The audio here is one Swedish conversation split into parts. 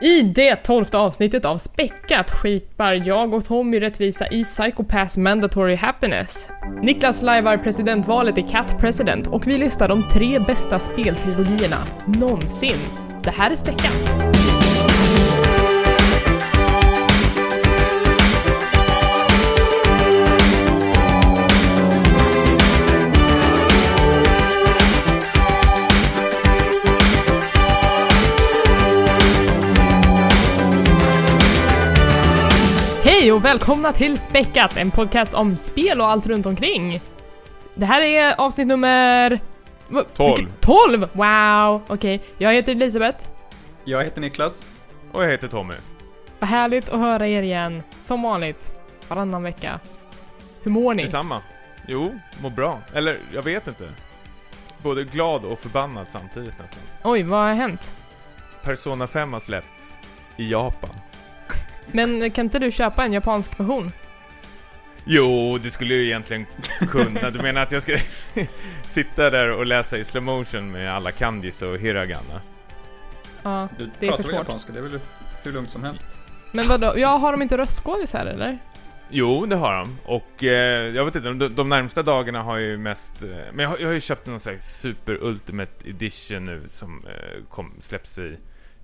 I det tolfte avsnittet av Späckat skipar jag och Tommy rättvisa i Psychopaths Mandatory Happiness. Niklas lajvar presidentvalet i Cat President och vi listar de tre bästa speltrilogierna någonsin. Det här är Späckat! Och välkomna till Späckat, en podcast om spel och allt runt omkring. Det här är avsnitt nummer... va- 12. vilket- 12! Wow! Okej, jag heter Elisabeth. Jag heter Niklas. Och jag heter Tommy. Vad härligt att höra er igen. Som vanligt. Varannan vecka. Hur mår ni? Detsamma. Jo, mår bra. Eller, jag vet inte. Både glad och förbannad samtidigt nästan. Oj, vad har hänt? Persona 5 har släppts i Japan. Men kan inte du köpa en japansk version? Jo, det skulle jag ju egentligen kunna. Du menar att jag ska sitta där och läsa i slow motion med alla kanjis och hiragana? Ja. Du Det är pratar för väl svårt. japanska? Det är väl hur lugnt som helst? Men vadå, ja, har de inte röstskådisar eller? Jo, det har de. Och eh, jag vet inte, de, de närmsta dagarna har jag ju mest... Eh, men jag, har- jag har ju köpt någon slags super ultimate edition nu som eh, kom, släpps i,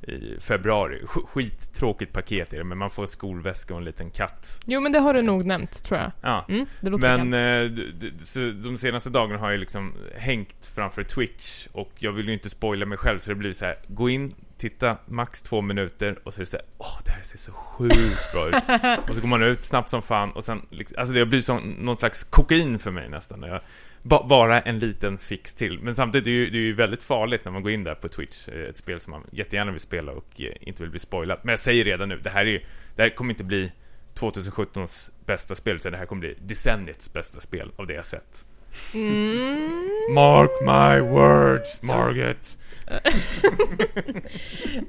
i februari. Sk- Skittråkigt paket är det, men man får skolväska och en liten katt. Jo, men det har du nog nämnt, tror jag. Ja. Mm, det låter Men eh, de senaste dagarna har jag liksom hängt framför Twitch och jag vill ju inte spoila mig själv så det blir så här: gå in, titta max två minuter och så är det så här, åh det här ser så sjukt bra ut. och så går man ut snabbt som fan och sen, liksom, alltså det blir som någon slags kokain för mig nästan. när Jag, ba, bara en liten fix till. Men samtidigt är det ju, det är ju väldigt farligt när man går in där på Twitch, eh, ett spel som man jättegärna vill spela och eh, inte vill bli spoilad. Men jag säger redan nu, det här är ju, det här kommer inte bli 2017s bästa spel, utan det här kommer bli decenniets bästa spel av det jag sett. Mm. Mark my words, Margaret.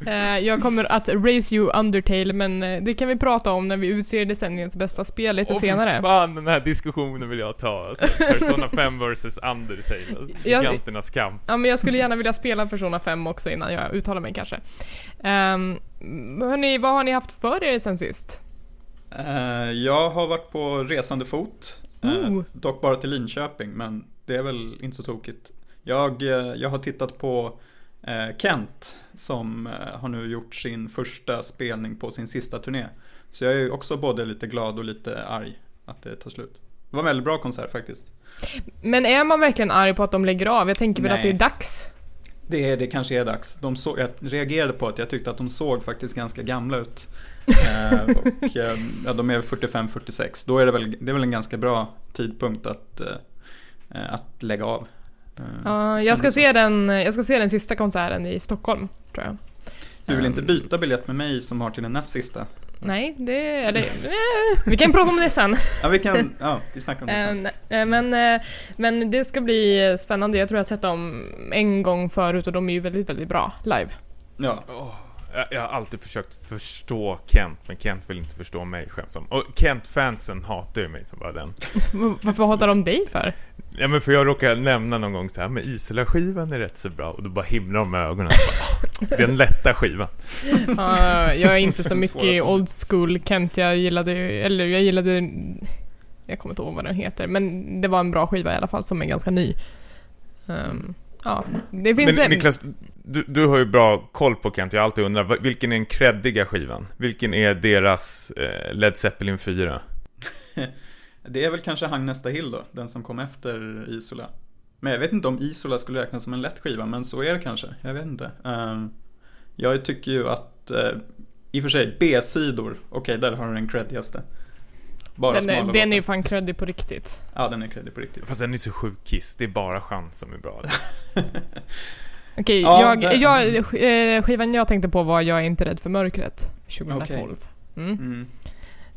Eh, jag kommer att raise you Undertale, men eh, det kan vi prata om när vi utser decenniets bästa spel lite för senare. fan, den här diskussionen vill jag ta. Alltså, Persona 5 vs Undertale. Alltså, Jag- giganternas kamp. Ja, men jag skulle gärna vilja spela Persona 5 också innan jag uttalar mig kanske. Um, hörni, vad har ni haft för er sen sist? Eh, jag har varit på resande fot. Eh, dock bara till Linköping, men det är väl inte så tokigt. Jag, eh, jag har tittat på eh, Kent som eh, har nu gjort sin första spelning på sin sista turné. Så jag är också både lite glad och lite arg att det tar slut. Det var en väldigt bra konsert faktiskt. Men är man verkligen arg på att de lägger av? Jag tänker väl Nej. att det är dags? Det, det kanske är dags. De så, jag reagerade på att jag tyckte att de såg faktiskt ganska gamla ut. Eh, och eh, ja, de är 45-46. Då är det väl, det är väl en ganska bra tidpunkt att, eh, att lägga av. Ja, jag, ska se den, jag ska se den sista konserten i Stockholm, tror jag. Du vill inte Ehm, byta biljett med mig som har till den näst sista? Nej, det... Eller... eh, vi kan prata om det sen. Ja, vi kan, ja, vi snackar om det sen. men, men det ska bli spännande. Jag tror jag har sett dem en gång förut och de är ju väldigt, väldigt bra live. Ja, jag, jag har alltid försökt förstå Kent, men Kent vill inte förstå mig skäms som. Och Kent-fansen hatar ju mig som bara den. Varför hatar de dig för? Ja men för jag råkade nämna någon gång så här, men Isola-skivan är rätt så bra, och då bara himlar de med ögonen. Bara, "Åh, Den lätta skivan. Ja, jag är inte så mycket old school Kent. Jag gillade, eller jag gillade, jag kommer inte ihåg vad den heter, men det var en bra skiva i alla fall som är ganska ny. Ehm, ja, det finns Men en... Niklas, du, du har ju bra koll på Kent, jag har alltid undrat, vilken är den creddiga skivan? Vilken är deras eh, Led Zeppelin 4? det är väl kanske Hang nästa hill då, den som kom efter Isola. Men jag vet inte om Isola skulle räknas som en lätt skiva, men så är det kanske. Jag vet inte. Ehm, jag tycker ju att, uh, i och för sig, B-sidor, okej där har du den creddigaste. Bara den, smala är, den är ju fan creddig på riktigt. Ja, den är creddig på riktigt. Fast den är så sjukt kiss, det är bara chans som är bra. Okej, Ja, jag, jag, eh, skivan jag tänkte på var Jag är inte rädd för mörkret, 2012. Mm. Mm.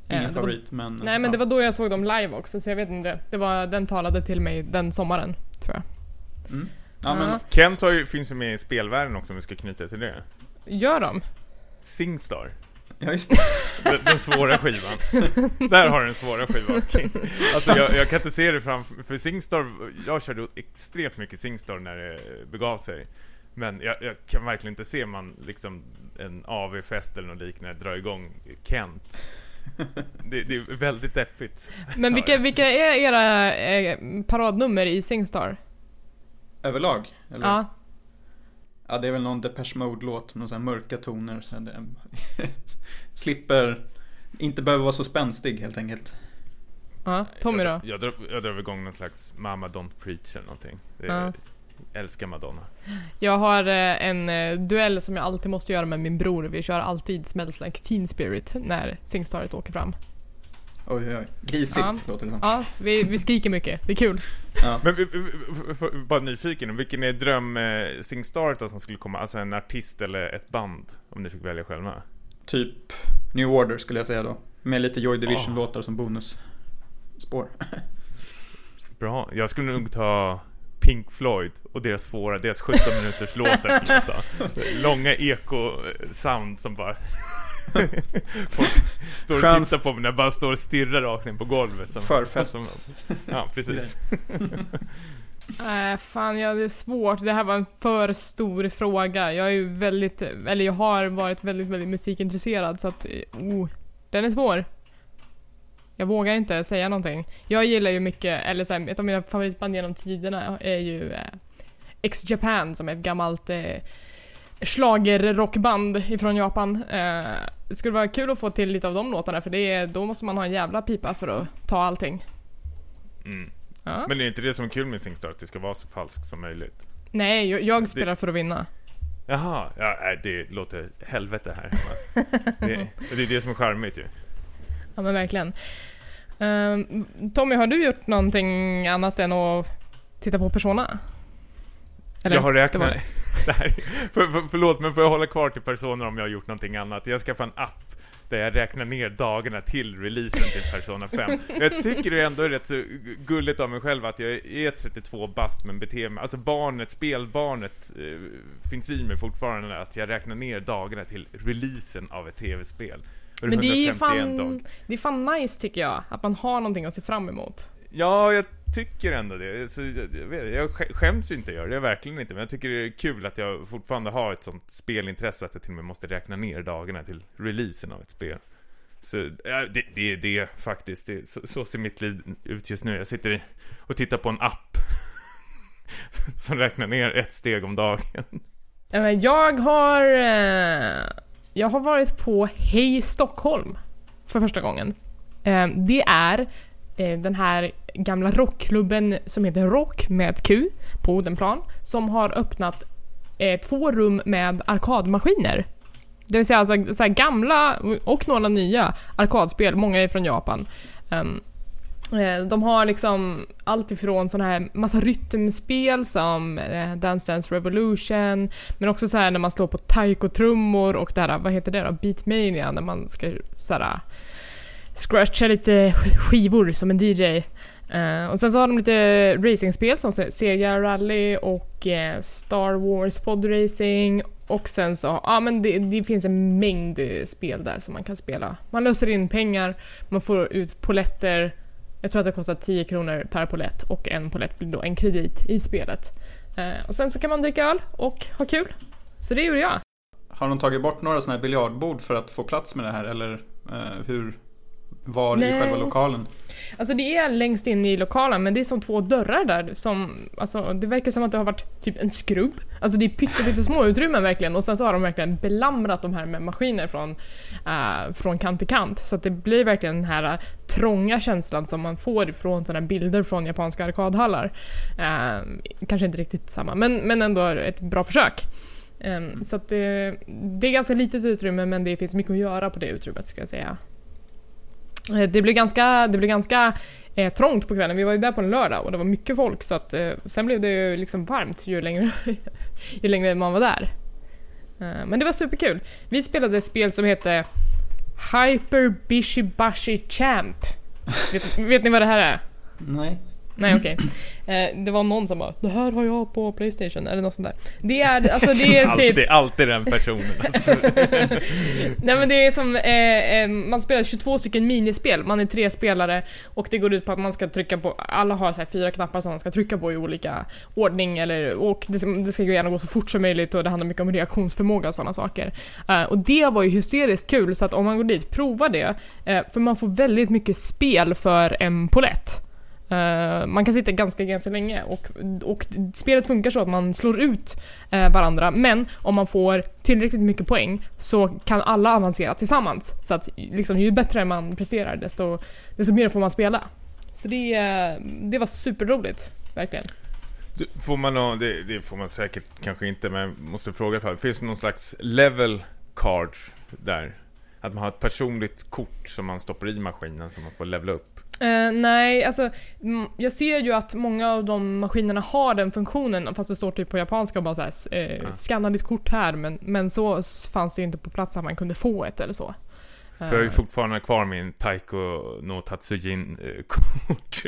Eh, Ingen var- favorit, men... Nej men ja. det var då jag såg dem live också, så jag vet inte. Det var, den talade till mig den sommaren, tror jag. Mm. Ja, men Ja. Kent har ju, finns ju med i spelvärlden också om vi ska knyta till det. Gör de? Singstar. Ja, just det. Den, den svåra skivan. Där har du den svåra skivan. Alltså jag, jag kan inte se det framför, för Singstar, jag körde extremt mycket Singstar när det begav sig. Men jag, jag kan verkligen inte se man liksom en AV-fest eller något liknande dra igång Kent. Det, det är väldigt deppigt. Men vilka, vilka är era eh, paradnummer i Singstar? Överlag? Eller? Ja. Ja, det är väl någon Depeche Mode-låt med några mörka toner. Så det slipper, inte behöver vara så spänstig helt enkelt. ja. Tommy då? Jag, jag, drar, jag drar igång någon slags Mamma Don't Preach eller någonting. Det är, Ja. Älskar Madonna. Jag har eh, en eh, duell som jag alltid måste göra med min bror. Vi kör alltid Smells Like Teen Spirit när Singstaret åker fram. Oj, oj, oj. Risigt Ja. låter det som. Ja, vi, vi skriker mycket. Det är kul. Ja. Men bara nyfiken, vilken är dröm eh, Singstart då som skulle komma? Alltså en artist eller ett band? Om ni fick välja själva. Typ New Order skulle jag säga då. Med lite Joy Division-låtar som bonusspår. Bra. Jag skulle nog ta Pink Floyd och deras svåra, deras 17 minuters låtar. Långa eko-sound som bara... Folk står och Skön- tittar på mig när jag bara står och stirrar rakt in på golvet. Som, Förfest. Som, ja, precis. Äh, fan, ja, det är svårt. Det här var en för stor fråga. Jag är ju väldigt, eller jag har varit väldigt, väldigt musikintresserad så att, oh, den är svår. Jag vågar inte säga någonting. Jag gillar ju mycket, eller så här, ett av mina favoritband genom tiderna är ju eh, X-Japan som är ett gammalt eh, schlagerrockband ifrån Japan. Eh, det skulle vara kul att få till lite av de låtarna för det är, då måste man ha en jävla pipa för att ta allting. Mm. Ja. Men det är inte det som är kul med Singstar, att det ska vara så falskt som möjligt? Nej, jag, jag spelar för att vinna. Jaha, ja, det låter helvete här det, det är det som är charmigt ju. Ja men verkligen. Ehm, Tommy, har du gjort någonting annat än att titta på Persona? Eller, jag har räknat... det. Det här, för, för, förlåt, men får jag hålla kvar till personer om jag har gjort någonting annat? Jag skaffade en app där jag räknar ner dagarna till releasen till Persona 5. Jag tycker det ändå är rätt så gulligt av mig själv att jag är 32 bast men beter mig, alltså barnet, spelbarnet eh, finns i mig fortfarande att jag räknar ner dagarna till releasen av ett tv-spel. Men det är, 151 fan, dagar. det är fan nice tycker jag, att man har någonting att se fram emot. Ja, jag tycker ändå det. Så, jag, vet, jag skäms ju inte göra det, verkligen inte. Men jag tycker det är kul att jag fortfarande har ett sånt spelintresse att jag till och med måste räkna ner dagarna till releasen av ett spel. Så ja, det, det är det faktiskt. Det, så, så ser mitt liv ut just nu. Jag sitter och tittar på en app som räknar ner ett steg om dagen. Eh, jag har, eh, jag har varit på Hej Stockholm för första gången. Eh, det är den här gamla rockklubben som heter Rock med ett Q på Odenplan som har öppnat eh, två rum med arkadmaskiner. Det vill säga alltså, så här gamla och några nya arkadspel, många är från Japan. Um, de har liksom allt ifrån såna här massa rytmspel som eh, Dance Dance Revolution, men också så här när man slår på taiko-trummor och det här, vad heter det då? Beatmania, när man ska så här scratcha lite skivor som en DJ. Uh, och sen så har de lite racingspel som Sega Rally och uh, Star Wars Podracing och sen så, ja men det, det finns en mängd spel där som man kan spela. Man löser in pengar, man får ut poletter, jag tror att det kostar 10 kronor per polett och en polett blir då en kredit i spelet. Uh, och sen så kan man dricka öl och ha kul. Så det gjorde jag. Har de tagit bort några sådana här biljardbord för att få plats med det här eller hur var i Nej. själva lokalen? Alltså det är längst in i lokalen men det är som två dörrar där som, alltså det verkar som att det har varit typ en skrubb. Alltså det är pytte små utrymmen verkligen och sen så har de verkligen belamrat de här med maskiner från, eh, från kant till kant. Så att det blir verkligen den här eh, trånga känslan som man får från sådana bilder från japanska arkadhallar. Eh, kanske inte riktigt samma men, men ändå ett bra försök. Eh, så att det, det är ganska litet utrymme men det finns mycket att göra på det utrymmet ska jag säga. Eh, det blev ganska, det blev ganska eh, trångt på kvällen. Vi var ju där på en lördag och det var mycket folk så att eh, sen blev det ju liksom varmt ju längre, ju längre man var där. Eh, men det var superkul. Vi spelade ett spel som hette Hyper Bishibashi Champ. vet, vet ni vad det här är? Nej. Nej okej. Eh, det var någon som bara 'Det här har jag på Playstation' eller något sånt där. Det är, alltså det är typ... Alltid, alltid den personen. Alltså. Nej men det är som, eh, eh, man spelar 22 stycken minispel, man är tre spelare och det går ut på att man ska trycka på, alla har så fyra knappar som man ska trycka på i olika ordning eller, och det, ska- det ska ju gärna gå så fort som möjligt och det handlar mycket om reaktionsförmåga och sådana saker. Eh, och det var ju hysteriskt kul så att om man går dit, prova det. Eh, för man får väldigt mycket spel för en polett. Uh, man kan sitta ganska, ganska länge och, och spelet funkar så att man slår ut uh, varandra men om man får tillräckligt mycket poäng så kan alla avancera tillsammans. Så att liksom, ju bättre man presterar desto, desto mer får man spela. Så det, uh, det var superroligt, verkligen. Får man det, det får man säkert kanske inte, men jag måste fråga ifall. Finns det någon slags level card där? Att man har ett personligt kort som man stoppar i maskinen som man får levla upp? Eh, nej, alltså jag ser ju att många av de maskinerna har den funktionen fast det står typ på japanska och bara såhär eh, Ja. scanna ditt kort här men, men så fanns det ju inte på plats att man kunde få ett eller så. För jag har ju Eh, fortfarande kvar min Taiko no Tatsujin-kort.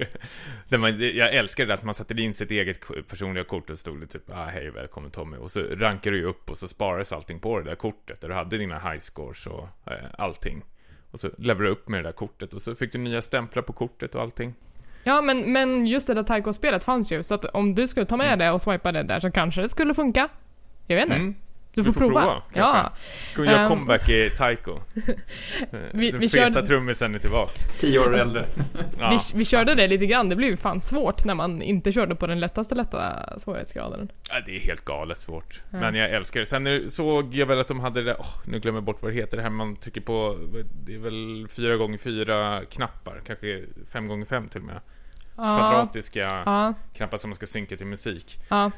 Man, jag älskar det att man sätter in sitt eget personliga kort och stod det typ ah, hej välkommen Tommy. Och så rankar du ju upp och så sparas allting på det där kortet. Där du hade dina high scores och eh, allting. Och så lever du upp med det där kortet och så fick du nya stämplar på kortet och allting. Ja men, men just det där Taiko-spelet fanns ju så att om du skulle ta med Mm. det och swipa det där så kanske det skulle funka. Jag vet inte. Mm. Du får, Du får prova. prova, ja. Ska vi göra Ehm. comeback i Taiko? Eh, Vi- Den vi feta körde- trummisen är tillbaks. Tio år äldre. Ja. Vi, vi körde det lite grann, det blev ju fan svårt när man inte körde på den lättaste lätta svårighetsgraden. Ja, det är helt galet svårt. Ja. Men jag älskar det. Sen såg jag väl att de hade det där, åh, nu glömmer jag bort vad det heter, det här man trycker på, det är väl fyra gånger fyra knappar, kanske fem gånger fem till och med. Kvadratiska ja, knappar som man ska synka till musik. ja.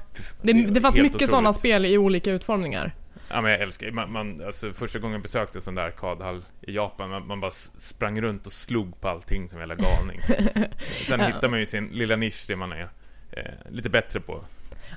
Det, det fanns mycket otroligt. sådana spel i olika utformningar. Ja men jag älskar man, man, alltså första gången jag besökte en sån där arkadhall i Japan, man, man bara sprang runt och slog på allting som en jävla galning. Sen Ja. hittar man ju sin lilla nisch, det man är eh, lite bättre på.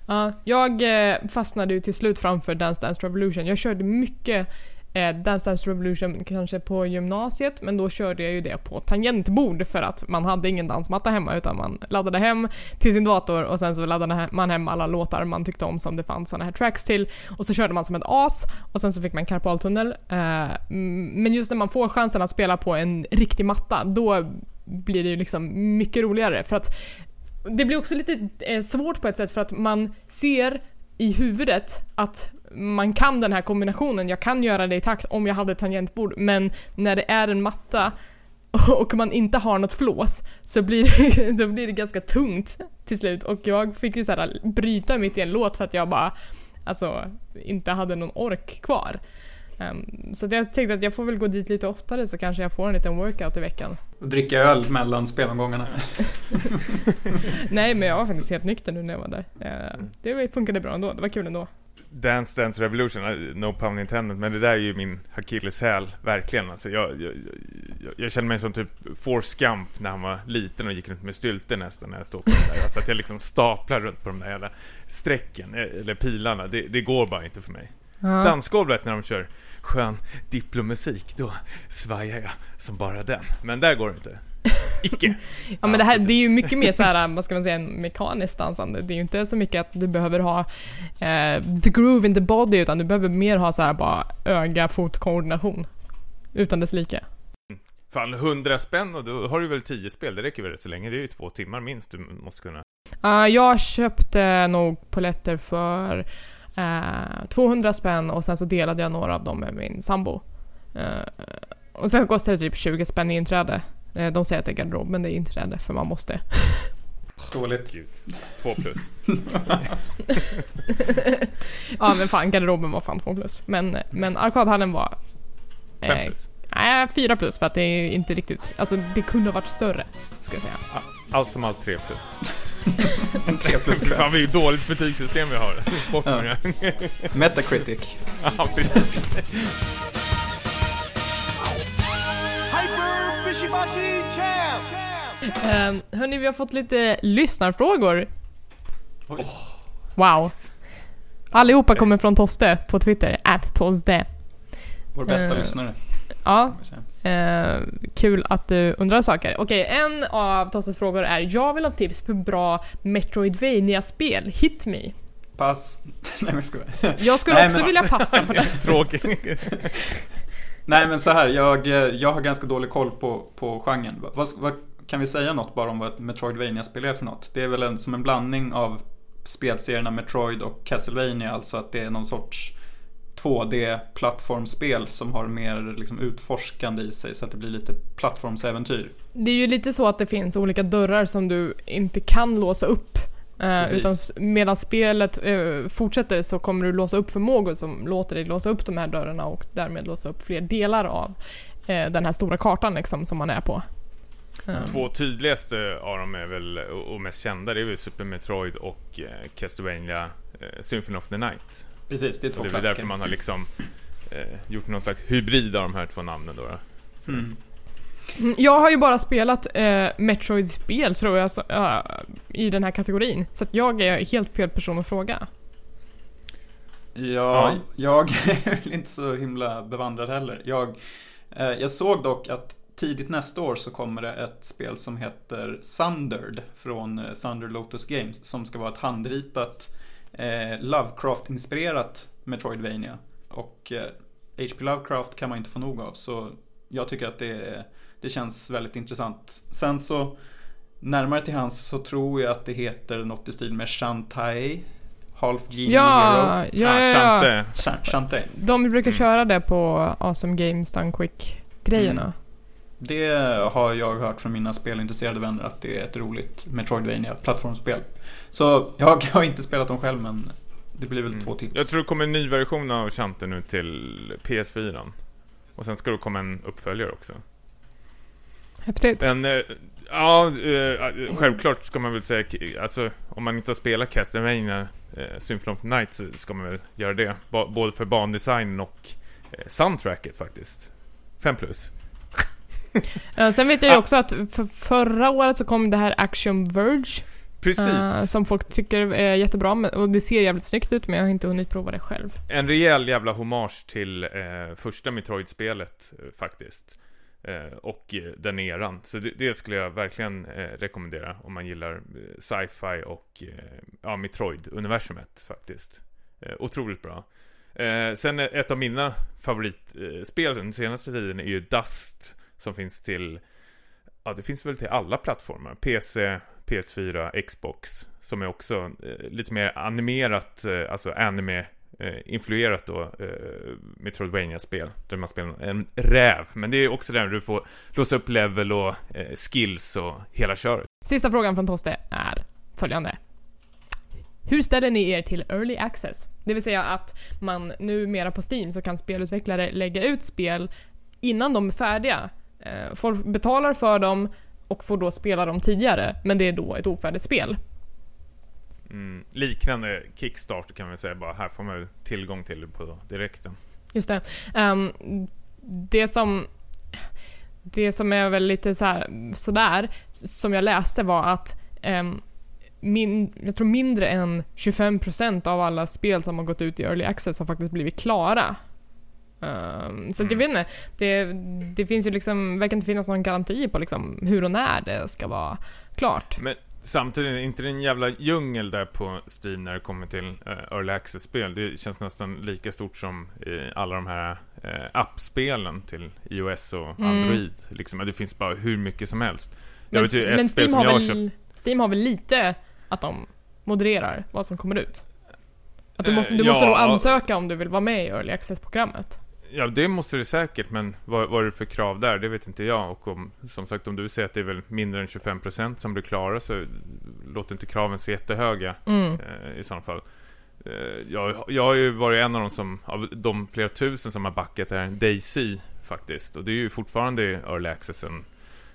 Ja, jag eh, fastnade ju till slut framför Dance Dance Revolution. Jag körde mycket eh, Dance Dance Revolution kanske på gymnasiet, men då körde jag ju det på tangentbord för att man hade ingen dansmatta hemma utan man laddade hem till sin dator och sen så laddade man hem alla låtar man tyckte om som det fanns såna här tracks till och så körde man som ett as och sen så fick man karpaltunnel. Eh, men just när man får chansen att spela på en riktig matta, då blir det ju liksom mycket roligare för att det blir också lite eh, svårt på ett sätt för att man ser i huvudet att man kan den här kombinationen, jag kan göra det i takt om jag hade tangentbord, men när det är en matta och man inte har något flås så blir det, då blir det ganska tungt till slut och jag fick ju såhär bryta mitt i en låt för att jag bara alltså inte hade någon ork kvar. Ehm, så jag tänkte att jag får väl gå dit lite oftare så kanske jag får en liten workout i veckan. Och dricka öl mellan spelomgångarna. Nej men jag var faktiskt helt nykter nu när jag var där. Eh, Det funkade bra ändå, det var kul ändå. Dance Dance Revolution, eh, no pun intended, men det där är ju min akilleshäl, verkligen. Alltså jag, jag, jag, jag känner mig som typ Forrest Gump när han var liten och gick runt med stylter nästan när jag stod på det där. Alltså att jag liksom staplar runt på de där jävla strecken, eh, eller pilarna. Det, det går bara inte för mig. Ja. Dansgolvet när de kör skön diplomusik, då svajar jag som bara den. Men där går det inte. Icke. Ja men det här precis. det är ju mycket mer så här, vad ska man säga, en mekaniskt dansande. Det är ju inte så mycket att du behöver ha eh, the groove in the body utan du behöver mer ha så här bara öga-fot-koordination. Utan dess like. Fan, 100 spänn och då har du väl 10 spel, det räcker väl rätt så länge. Det är ju två timmar minst du måste kunna. Uh, jag köpte nog poletter för eh, 200 spänn och sen så delade jag några av dem med min sambo. Eh, och sen kostade det typ 20 spänn i inträde. Eh, de säger att det är garderob men det är inträde för man måste. Dåligt. Gud. Två plus. ja men fan garderoben var fan 2 plus. Men, men arkadhallen var... Fem eh, plus. Nej, 4 plus för att det är inte riktigt... Alltså det kunde ha varit större, ska jag säga. Allt som allt 3 plus. En 3 plus Fy Fan, vi är dåligt betygssystem vi har. Bort med det. Metacritic. Ja, precis. Hyper Bishimashi Champ! Um, hörni, vi har fått lite lyssnarfrågor. Oj. Wow. Allihopa kommer från Toste på Twitter, at Toste. Vår bästa Eh. lyssnare. Ja, eh, kul att du undrar saker. Okej, en av Tosses frågor är Jag vill ha tips på bra Metroidvania-spel. Hit me. Pass. Nej men jag skojar. Jag skulle Nej, också men- vilja passa på det. Tråkigt. Nej men så här, jag, eh, jag har ganska dålig koll på, på genren. Vad, vad, kan vi säga något bara om vad ett Metroidvania-spel är för något? Det är väl en, som en blandning av spelserierna Metroid och Castlevania, alltså att det är någon sorts 2D-plattformsspel som har mer liksom, utforskande i sig så att det blir lite plattformsäventyr. Det är ju lite så att det finns olika dörrar som du inte kan låsa upp. Precis. utan medan spelet eh, fortsätter så kommer du låsa upp förmågor som låter dig låsa upp de här dörrarna och därmed låsa upp fler delar av eh, den här stora kartan liksom, som man är på. Eh, Två tydligaste av dem är väl, och mest kända, det är väl Super Metroid och Castlevania Symphony of the Night. Precis, det är två det är klassiker. därför man har liksom gjort någon slags hybrid av de här två namnen då. då. Så. Mm. Mm, Jag har ju bara spelat eh, Metroid-spel tror jag så, ja, i den här kategorin. Så att jag är helt fel person att fråga. Ja, jag är väl inte så himla bevandrad heller. Jag, eh, jag såg dock att tidigt nästa år så kommer det ett spel som heter Sundered från eh, Thunder Lotus Games som ska vara ett handritat eh, Lovecraft-inspirerat Metroidvania. Och eh, H.P. Lovecraft kan man inte få nog av så jag tycker att det, det känns väldigt intressant. Sen så närmare till hans så tror jag att det heter något i stil med Shantae Half Genie Hero. Ja, ja, ja, ja. Chante. Shan- Shantae. De brukar Mm. köra det på Awesome Games Done Quick-grejerna. Mm. Det har jag hört från mina spelintresserade vänner att det är ett roligt Metroidvania plattformsspel. Så jag har inte spelat dem själv men det blir väl Mm. två tips. Jag tror det kommer en ny version av Chante nu till PS4. Och sen ska det komma en uppföljare också. Häftigt. Men, eh, ja, eh, självklart ska man väl säga, alltså om man inte har spelat Castlevania eh, Symphony of Night så ska man väl göra det. Ba- både för bandesignen och eh, soundtracket faktiskt. 5 plus. Eh, sen vet jag ju också att för förra året så kom det här Action Verge. Precis. eh, som folk tycker är jättebra men- och det ser jävligt snyggt ut men jag har inte hunnit prova det själv. En rejäl jävla hommage till eh, första Metroid-spelet eh, faktiskt. Eh, och eh, den eran. Så det, det skulle jag verkligen eh, rekommendera om man gillar eh, sci-fi och eh, ja, Metroid-universumet faktiskt. Eh, otroligt bra. Eh, sen ett av mina favoritspel den senaste tiden är ju Dust. Som finns till, ja det finns väl till alla plattformar. PC, PS4, Xbox. Som är också eh, lite mer animerat, eh, alltså anime Eh, influerat då eh, Metroidvania-spel där man spelar en räv. Men det är också där du får låsa upp level och eh, skills och hela köret. Sista frågan från Toste är följande. Hur ställer ni er till Early Access? Det vill säga att man numera på Steam så kan spelutvecklare lägga ut spel innan de är färdiga. Eh, Folk betalar för dem och får då spela dem tidigare, men det är då ett ofärdigt spel. Mm, liknande Kickstarter kan man säga bara. Här får man tillgång till det på direkten. Just det. Ehm, det som... Det som är väl lite så här, sådär, som jag läste var att ehm, min, jag tror mindre än 25% av alla spel som har gått ut i Early Access har faktiskt blivit klara. Ehm, så att jag vet inte, det, det finns ju liksom, verkar inte finnas någon garanti på liksom hur och när det ska vara klart. Men samtidigt, är inte det en jävla djungel där på Steam när det kommer till uh, Early Access-spel? Det känns nästan lika stort som i alla de här uh, appspelen till iOS och Mm. Android. Liksom, det finns bara hur mycket som helst. Jag Men, vet ju ett men spel Steam, som har jag väl, Steam har väl lite att de modererar vad som kommer ut? Att du Eh, måste, du måste ja. nog ansöka om du vill vara med i Early Access-programmet. Ja, det måste det säkert, men vad, vad är det för krav där? Det vet inte jag. Och om, som sagt, om du säger att det är väl mindre än 25% som blir klara så låter inte kraven så jättehöga Mm. eh, i sådana fall. Eh, jag, jag har ju varit en av de som, av de flera tusen som har backat är Daisy faktiskt. Och det är ju fortfarande Early Accessen,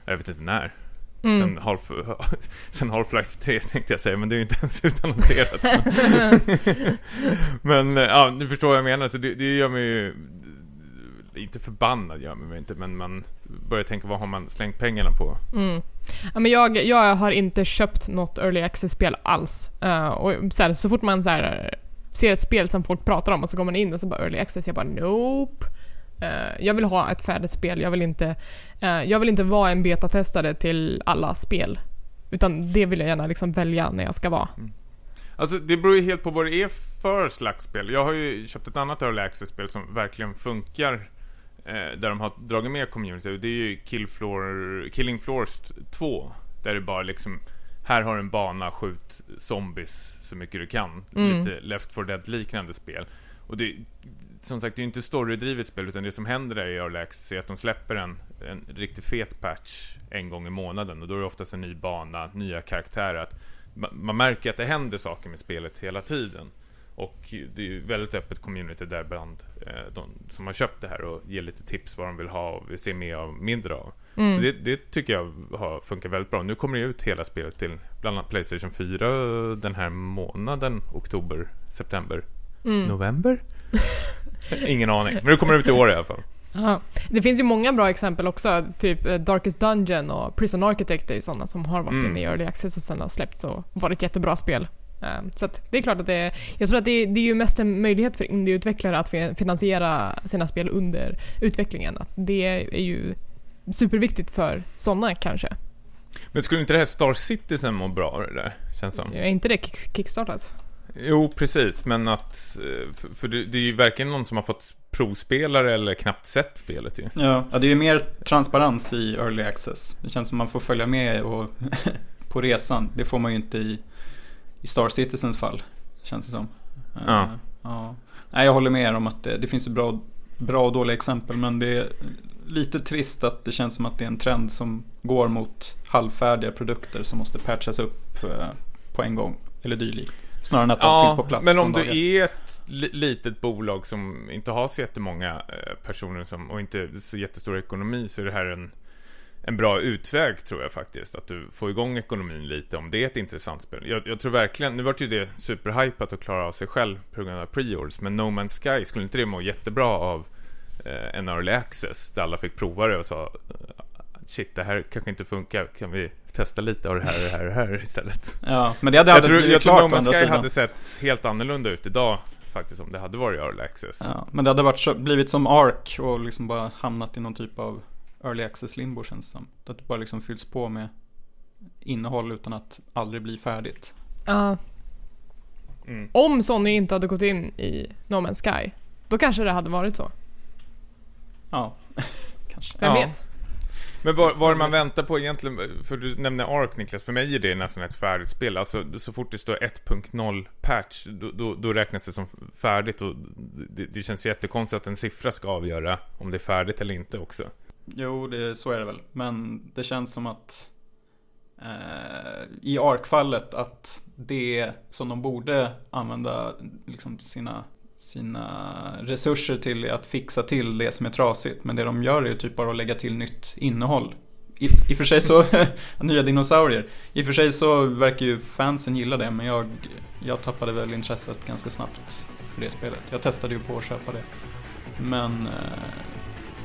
jag vet inte när. Mm. Sen, Half, sen Half-Life 3 tänkte jag säga, men det är ju inte ens utannonserat. men eh, ja, ni förstår vad jag menar. Så det, det gör mig ju inte förbannad gör mig inte, men man börjar tänka vad har man slängt pengarna på? Mm. Ja, men jag, jag har inte köpt något Early Access-spel alls. Eh, och så, här, så fort man så här, ser ett spel som folk pratar om och så går man in och så bara Early Access, jag bara nope. Eh, jag vill ha ett färdigt spel, jag vill inte, eh, jag vill inte vara en betatestare till alla spel. Utan det vill jag gärna liksom välja när jag ska vara. Alltså det beror ju helt på vad det är för slags spel. Jag har ju köpt ett annat Early Access-spel som verkligen funkar. Eh, där de har dragit med community. Och det är ju Kill Floor, Killing Floors 2. Där det bara liksom, här har en bana, skjut zombies så mycket du kan. Mm. Lite Left 4 Dead-liknande spel. Och det, som sagt, det är ju inte storydrivet spel, utan det som händer där i Early Access är att de släpper en, en riktigt fet patch en gång i månaden. Och då är det oftast en ny bana, nya karaktärer. Att ma- man märker att det händer saker med spelet hela tiden. Och det är ju väldigt öppet community där bland eh, de som har köpt det här och ger lite tips vad de vill ha och vill se mer av, mindre av. Mm. Så det, det tycker jag har funkat väldigt bra. Nu kommer det ut hela spelet till bland annat Playstation 4 den här månaden, oktober, september, Mm. november? Ingen aning, men det kommer ut i år i alla fall. Ja. Det finns ju många bra exempel också, typ eh, Darkest Dungeon och Prison Architect är ju sådana som har varit Mm. inne i Early Access och sen har släppts och varit jättebra spel. Eh, Så att det är klart att det är, jag tror att det är, det är ju mest en möjlighet för indieutvecklare att fi- finansiera sina spel under utvecklingen. Att det är ju superviktigt för sådana kanske. Men skulle inte det här Star Citizen må bra av det där? Känns som. Är inte det kick- kickstartat? Jo, precis, men att... eh, För, för det, det är ju verkligen någon som har fått provspelare eller knappt sett spelet ju. Ja, ja, det är ju mer transparens i Early Access. Det känns som man får följa med och på resan. Det får man ju inte i, i Star Citizens fall, känns det som. Ja. ja. Nej, jag håller med er om att det, det finns bra, bra och dåliga exempel, men det är lite trist att det känns som att det är en trend som går mot halvfärdiga produkter som måste patchas upp eh, på en gång, eller dylikt. Snarare än att de finns på plats men om du är ett li- litet bolag som inte har så jättemånga eh, personer som, och inte så jättestor ekonomi så är det här en, en bra utväg tror jag faktiskt. Att du får igång ekonomin lite om det är ett intressant spel. Jag, jag tror verkligen, nu vart ju det superhypat att klara av sig själv på grund av pre-orders, men No Man's Sky, skulle inte det må jättebra av eh, en early access där alla fick prova det och sa eh, Shit, det här kanske inte funkar. Kan vi testa lite av det här och det här och det här istället? Ja, men det hade Jag tror, jag tror No Man's Sky hade sett helt annorlunda ut idag faktiskt om det hade varit early access. Ja, men det hade varit så, blivit som Ark och liksom bara hamnat i någon typ av early access limbo känns det som. Att det bara liksom fylls på med innehåll utan att aldrig bli färdigt. Ja. Mm. Om Sony inte hade gått in i No Man's Sky, då kanske det hade varit så. Ja, kanske. Vem Ja. vet? Men vad, vad man väntar på egentligen? För du nämner Ark Niklas, för mig är det nästan ett färdigt spel. Alltså så fort det står 1.0 patch, då, då, då räknas det som färdigt och det, det känns jättekonstigt att en siffra ska avgöra om det är färdigt eller inte också. Jo, det, så är det väl. Men det känns som att eh, i Ark-fallet att det som de borde använda liksom sina, sina resurser till är att fixa till det som är trasigt. Men det de gör är ju typ bara att lägga till nytt innehåll. I, i och för sig så, nya dinosaurier. I och för sig så verkar ju fansen gilla det men jag, jag tappade väl intresset ganska snabbt för det spelet. Jag testade ju på att köpa det. Men eh,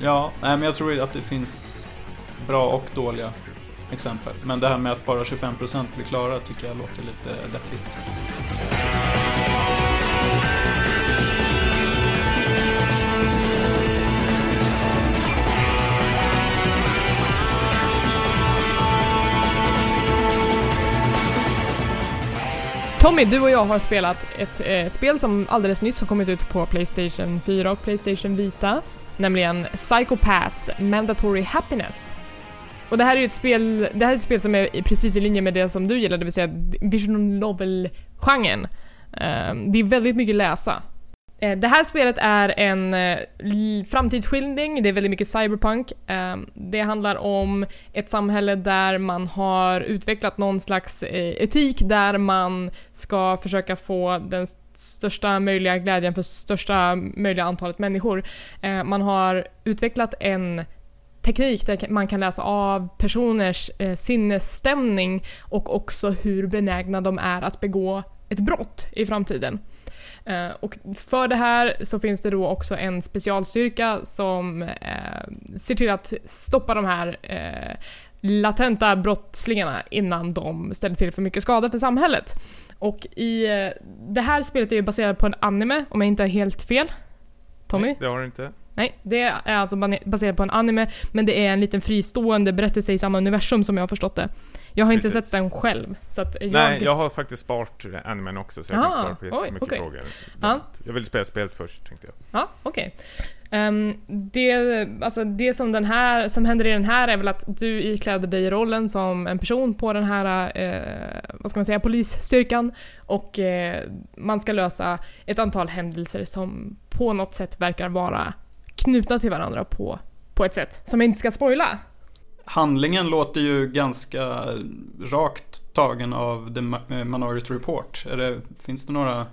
Ja, nej, men jag tror att det finns bra och dåliga exempel. Men det här med att bara 25% blir klara tycker jag låter lite deppigt. Tommy, du och jag har spelat ett eh, spel som alldeles nyss har kommit ut på Playstation 4 och Playstation Vita. Nämligen PsychoPass Mandatory Happiness. Och det här är ju ett spel, det här är ett spel som är precis i linje med det som du gillar, det vill säga Vision Novel-genren. Ehm, det är väldigt mycket läsa. Eh, det här spelet är en eh, framtidsskildring, det är väldigt mycket cyberpunk. Ehm, det handlar om ett samhälle där man har utvecklat någon slags eh, etik där man ska försöka få den största möjliga glädjen för största möjliga antalet människor. Man har utvecklat en teknik där man kan läsa av personers sinnesstämning och också hur benägna de är att begå ett brott i framtiden. Eh, och för det här så finns det då också en specialstyrka som eh, ser till att stoppa de här eh, latenta brottslingarna innan de ställer till för mycket skada för samhället. Och i det här spelet är ju baserat på en anime, om jag inte har helt fel. Tommy? Nej, det har du inte. nej. Det är alltså baserat på en anime, men det är en liten fristående berättelse i samma universum som jag har förstått det. Jag har inte Precis. sett den själv, så att jag... Nej, jag har faktiskt sparat animen också, så jag kan Ah, inte svara på oj, okej. frågor. Ja. Jag vill spela spelet först, tänkte jag. Ja, okej. Ehm, det, alltså det som, den här, som händer i den här är väl att du ikläder dig rollen som en person på den här, eh, vad ska man säga, polisstyrkan och eh, man ska lösa ett antal händelser som på något sätt verkar vara knutna till varandra på, på ett sätt som jag inte ska spoila. Handlingen låter ju ganska rakt tagen av The eh, Minority Report. Det, finns det några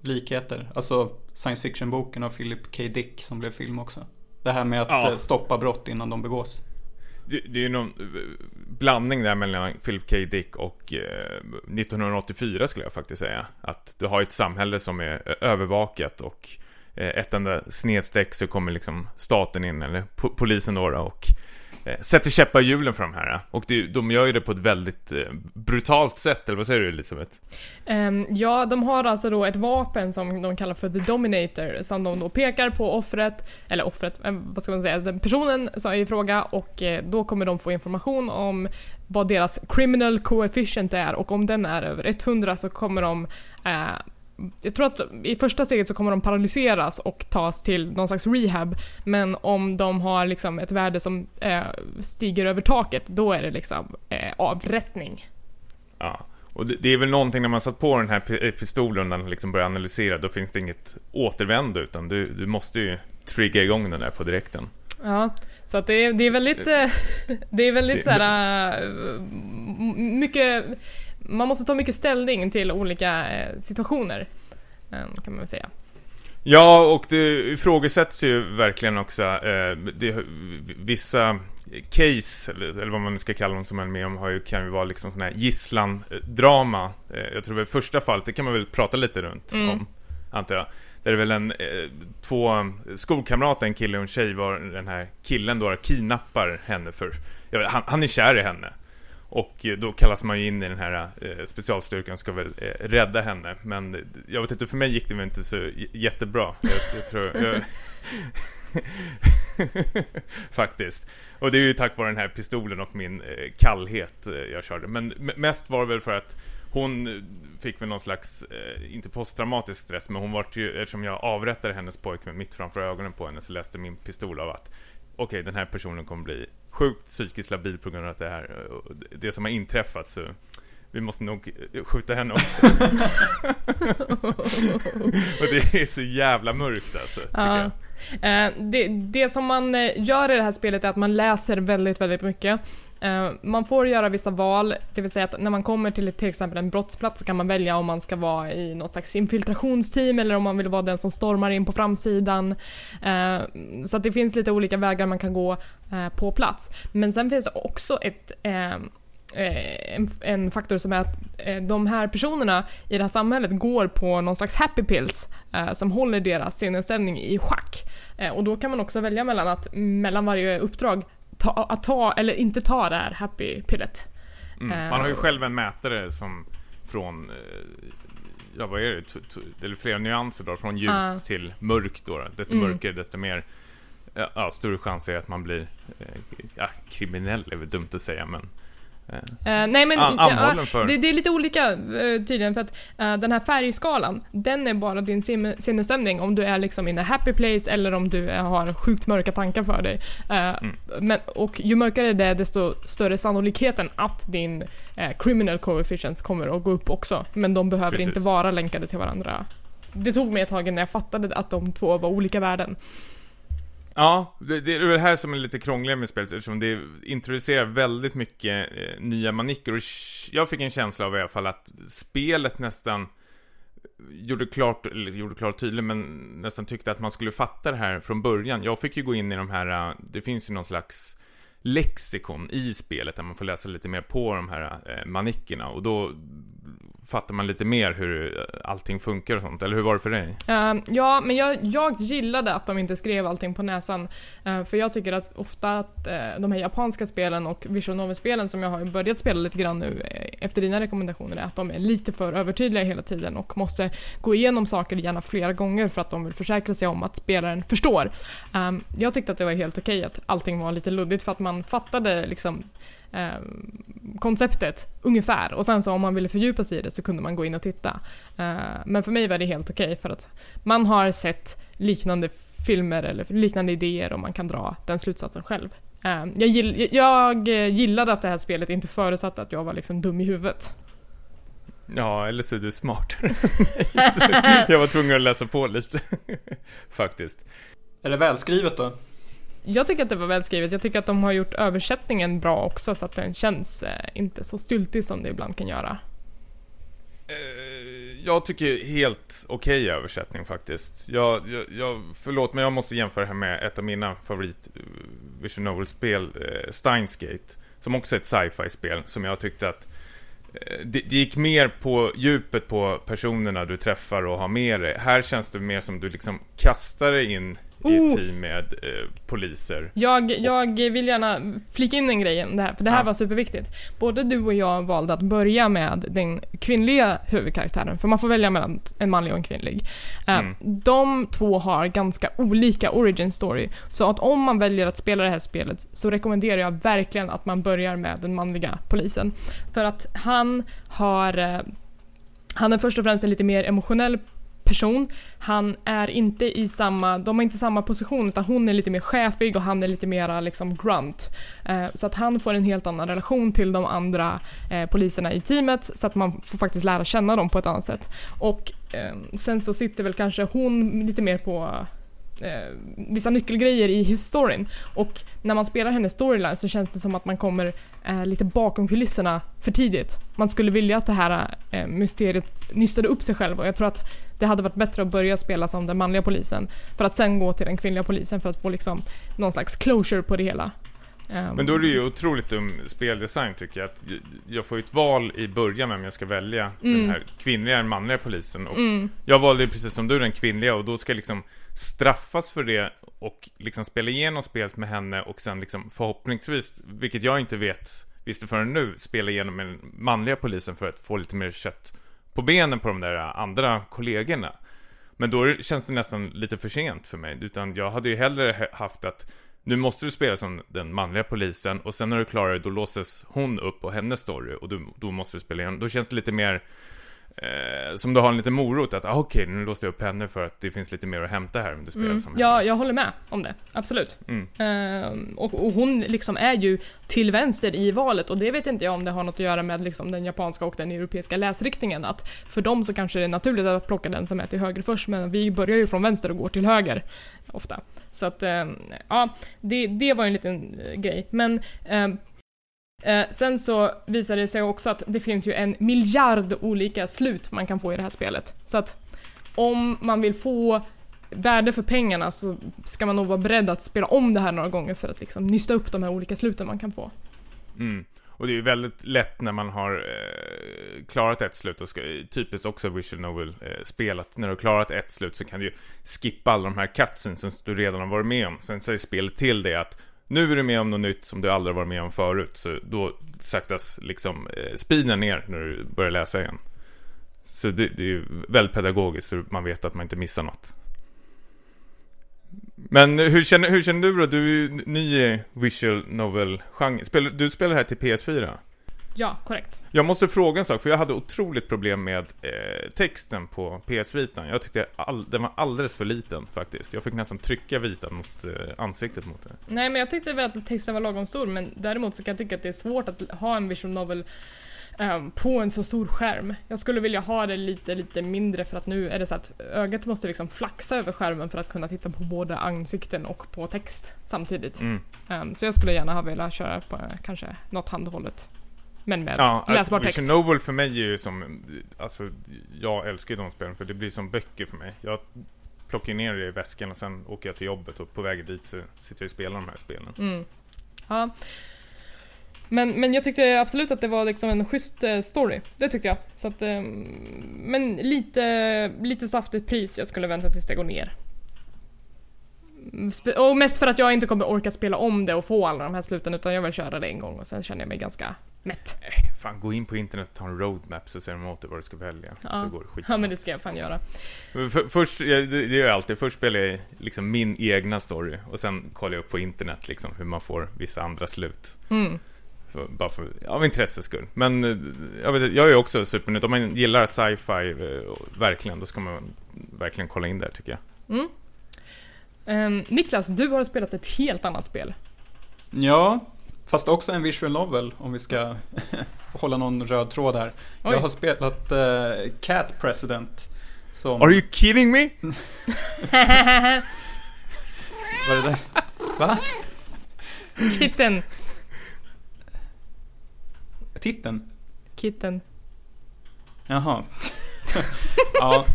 likheter? Alltså science fiction-boken av Philip K. Dick som blev film också. Det här med att Ja. eh, stoppa brott innan de begås. Det, det är ju någon eh, blandning där mellan Philip K. Dick och eh, 1984 skulle jag faktiskt säga. Att du har ett samhälle som är övervakat och ett enda snedstreck så kommer liksom staten in, eller po- polisen då, och Eh, sätter käppar i hjulen för de här. Eh. Och det, de gör ju det på ett väldigt eh, brutalt sätt, eller vad säger du Elisabeth? Um, ja, de har alltså då ett vapen som de kallar för The Dominator som de då pekar på offret, eller offret, vad ska man säga, den personen som är i fråga och då kommer de få information om vad deras criminal coefficient är och om den är över 100 så kommer de eh, jag tror att i första steget så kommer de paralyseras och tas till någon slags rehab. Men om de har liksom ett värde som eh, stiger över taket, då är det liksom eh, avrättning. Ja, och det, det är väl någonting när man satt på den här pi- eh, pistolen och liksom börjar analysera, då finns det inget återvändo utan du, du måste ju trigga igång den där på direkten. Ja, så att det är, det är väldigt, eh, det är väldigt Det- såhär, eh, mycket, man måste ta mycket ställning till olika eh, situationer. eh, Kan man väl säga. Ja, och det ifrågasätts ju verkligen också. Eh, det, vissa case, eller, eller vad man nu ska kalla dem som man är med om, har ju, kan ju vara liksom sån här gisslan-drama. Eh, jag tror väl första fallet, det kan man väl prata lite runt Mm. om, antar jag. Där är väl en, eh, två skolkamrater, en kille och en tjej, var den här killen då kidnappar henne för, jag vet, han, han är kär i henne. Och eh, då kallas man ju in i den här eh, specialstyrkan och ska väl eh, rädda henne. Men jag vet inte, för mig gick det väl inte så jättebra. Jag, jag tror... Jag, faktiskt. Och det är ju tack vare den här pistolen och min eh, kallhet jag körde. Men mest var det väl för att hon fick väl någon slags, inte posttraumatisk stress, men hon var ju, eftersom jag avrättade hennes pojkvän mitt framför ögonen på henne så läste min pistol av att okej, den här personen kommer bli sjukt psykiskt labil på grund av att det här, eh, det- som har inträffat så vi måste nog eh, skjuta henne också. och det är så jävla mörkt alltså, Ja. Eh, det, det som man gör i det här spelet är att man läser väldigt, väldigt mycket. Eh, man får göra vissa val, det vill säga att när man kommer till till exempel en brottsplats så kan man välja om man ska vara i något slags infiltrationsteam eller om man vill vara den som stormar in på framsidan. Eh, så att det finns lite olika vägar man kan gå eh, på plats. Men sen finns det också ett en, en faktor som är att de här personerna i det här samhället går på någon slags happy pills eh, som håller deras sinnesstämning i schack. Eh, och då kan man också välja mellan att mellan varje uppdrag ta, att ta eller inte ta det här happy pillet. Mm. Eh, Man har ju själv en mätare som från, eh, ja vad är det, T- t- eller flera nyanser då, från ljus Ja. till mörkt då. Desto Mm. mörkare, desto mer, ja, ja, större chans är att man blir, eh, ja, kriminell är väl dumt att säga men, eh, nej men an- ja, för, det, det är lite olika eh, tydligen för att eh, den här färgskalan, den är bara din sinnesstämning om du är liksom in a happy place eller om du eh, har sjukt mörka tankar för dig. Eh, Mm. men, och ju mörkare det är desto större sannolikheten att din eh, criminal coefficients kommer att gå upp också. Men de behöver Precis. inte vara länkade till varandra. Det tog mig ett tag innan jag fattade att de två var olika värden. Ja, det, det är väl det här som är lite krångligare med spelet eftersom det introducerar väldigt mycket eh, nya manicker och jag fick en känsla av i alla fall att spelet nästan gjorde klart, eller gjorde klart tydligt, men nästan tyckte att man skulle fatta det här från början. Jag fick ju gå in i de här, eh, det finns ju någon slags lexikon i spelet där man får läsa lite mer på de här eh, manickerna och då fattar man lite mer hur allting funkar och sånt. Eller hur var det för dig? Uh, ja, men jag, jag gillade att de inte skrev allting på näsan. Uh, för jag tycker att ofta att uh, de här japanska spelen och visual novel-spelen som jag har börjat spela lite grann nu eh, efter dina rekommendationer är att de är lite för övertydliga hela tiden och måste gå igenom saker gärna flera gånger för att de vill försäkra sig om att spelaren förstår. Ehm, jag tyckte att det var helt okej att allting var lite luddigt för att man fattade liksom eh, konceptet ungefär och sen så om man ville fördjupa sig i det så kunde man gå in och titta. Eh, men för mig var det helt okej för att man har sett liknande filmer eller liknande idéer och man kan dra den slutsatsen själv. Eh, jag, gill, jag gillade att det här spelet inte förutsatte att jag var liksom dum i huvudet. Ja, eller så är du smartare Jag var tvungen att läsa på lite, faktiskt. Är det välskrivet då? Jag tycker att det var välskrivet. Jag tycker att de har gjort översättningen bra också så att den känns eh, inte så styltig som det ibland kan göra. Eh, jag tycker helt okej okay översättning faktiskt. Jag, jag, jag, förlåt, men jag måste jämföra det här med ett av mina favorit eh, Vision Novel-spel, uh, Steins Gate. Som också är ett sci-fi-spel, som jag tyckte att det, det, gick mer på djupet på personerna du träffar och har med dig. Här känns det mer som du liksom kastar dig in i ett team med eh, poliser. Jag, jag vill gärna flika in en grej det här, för det här Ja. var superviktigt. Både du och jag valde att börja med den kvinnliga huvudkaraktären, för man får välja mellan en manlig och en kvinnlig. Eh, Mm. De två har ganska olika origin story, så att om man väljer att spela det här spelet så rekommenderar jag verkligen att man börjar med den manliga polisen. För att han har eh, han är först och främst en lite mer emotionell person. Han är inte i samma, de har inte samma position utan hon är lite mer chefig och han är lite mer liksom grunt. Eh, så att han får en helt annan relation till de andra eh, poliserna i teamet så att man får faktiskt lära känna dem på ett annat sätt. Och eh, sen så sitter väl kanske hon lite mer på eh, vissa nyckelgrejer i historien. Och när man spelar hennes storyline så känns det som att man kommer eh, lite bakom kulisserna för tidigt. Man skulle vilja att det här eh, mysteriet nystade upp sig själv och jag tror att det hade varit bättre att börja spela som den manliga polisen för att sen gå till den kvinnliga polisen för att få liksom någon slags closure på det hela. Ehm, Men då är det ju otroligt dum speldesign tycker jag. Att jag får ju ett val i början vem jag ska välja. Den Mm. här kvinnliga eller manliga polisen. Och mm, Jag valde ju precis som du den kvinnliga och då ska jag liksom straffas för det och liksom spela igenom spelet med henne och sen liksom förhoppningsvis, vilket jag inte vet, visste förrän nu, spela igenom med den manliga polisen för att få lite mer kött på benen på de där andra kollegorna. Men då känns det nästan lite för sent för mig, utan jag hade ju hellre haft att nu måste du spela som den manliga polisen och sen när du klarar det då låses hon upp och hennes story och du, då måste du spela igenom. Då känns det lite mer eh, som du har en liten morot att ah, okej, nu låste jag upp henne för att det finns lite mer att hämta här du spelar mm. som Ja, jag håller med om det. Absolut. Mm. Ehm, och, och hon liksom är ju till vänster i valet och det vet inte jag om det har något att göra med liksom den japanska och den europeiska läsriktningen. Att för dem så kanske det är naturligt att plocka den som är till höger först men vi börjar ju från vänster och går till höger ofta. Så att ehm, ja, det, det var ju en liten eh, grej. Men ehm, Eh, sen så visar det sig också att det finns ju en miljard olika slut man kan få i det här spelet. Så att om man vill få värde för pengarna så ska man nog vara beredd att spela om det här några gånger för att liksom nysta upp de här olika sluten man kan få. Mm. Och det är ju väldigt lätt när man har eh, klarat ett slut och ska, typiskt också visual novel eh, spelat. När du har klarat ett slut så kan du ju skippa alla de här cutscenes som du redan har varit med om. Sen säger spelet till dig att nu är du med om något nytt som du aldrig varit med om förut. Så då saktas liksom eh, speeden ner när du börjar läsa igen. Så det, det är ju väldigt pedagogiskt så man vet att man inte missar något. Men hur känner, hur känner du då? Du är ju ny i visual novel-genren. Du spelar här till PS4? Ja, korrekt. Jag måste fråga en sak, för jag hade otroligt problem med eh, texten på PS Vitan. Jag tyckte all, den var alldeles för liten faktiskt. Jag fick nästan trycka Vitan mot eh, ansiktet mot det. Nej men jag tyckte väl att texten var lagom stor men däremot så kan jag tycka att det är svårt att ha en visual novel ehm, på en så stor skärm. Jag skulle vilja ha det lite, lite mindre för att nu är det så att ögat måste liksom flaxa över skärmen för att kunna titta på både ansikten och på text samtidigt. Mm. Ehm, så jag skulle gärna ha velat köra på eh, kanske något handhållet. Men med Ja, läsbar text. Vision Novel för mig är ju som, alltså jag älskar ju de spelen för det blir som böcker för mig. Jag plockar ner det i väskan och sen åker jag till jobbet och på vägen dit så sitter jag och spelar de här spelen. Mm. Ja. Men, men jag tyckte absolut att det var liksom en schysst eh, story. Det tyckte jag. Så att, eh, men lite, lite saftigt pris. Jag skulle vänta tills det går ner. Och mest för att jag inte kommer orka spela om det och få alla de här sluten utan jag vill köra det en gång och sen känner jag mig ganska mätt. Fan, gå in på internet och ta en roadmap så ser de åt dig vad du ska välja. Ja. Så går det Ja men det ska jag fan göra. För, först, det det gör jag alltid, först spelar jag liksom min egna story och sen kollar jag upp på internet liksom hur man får vissa andra slut. Mm. För, bara för, av intresses skull. Men eh, jag, vet, jag är också supernöjd. Om man gillar sci-fi, eh, verkligen, då ska man verkligen kolla in där tycker jag. Mm. Ehm, Niklas, du har spelat ett helt annat spel. Ja, fast också en visual novel om vi ska hålla någon röd tråd här. Oj. Jag har spelat eh, Cat President. Som... Are you kidding me? Vad är det där? Va? Kitten. Titeln? Kitten. Jaha. ja.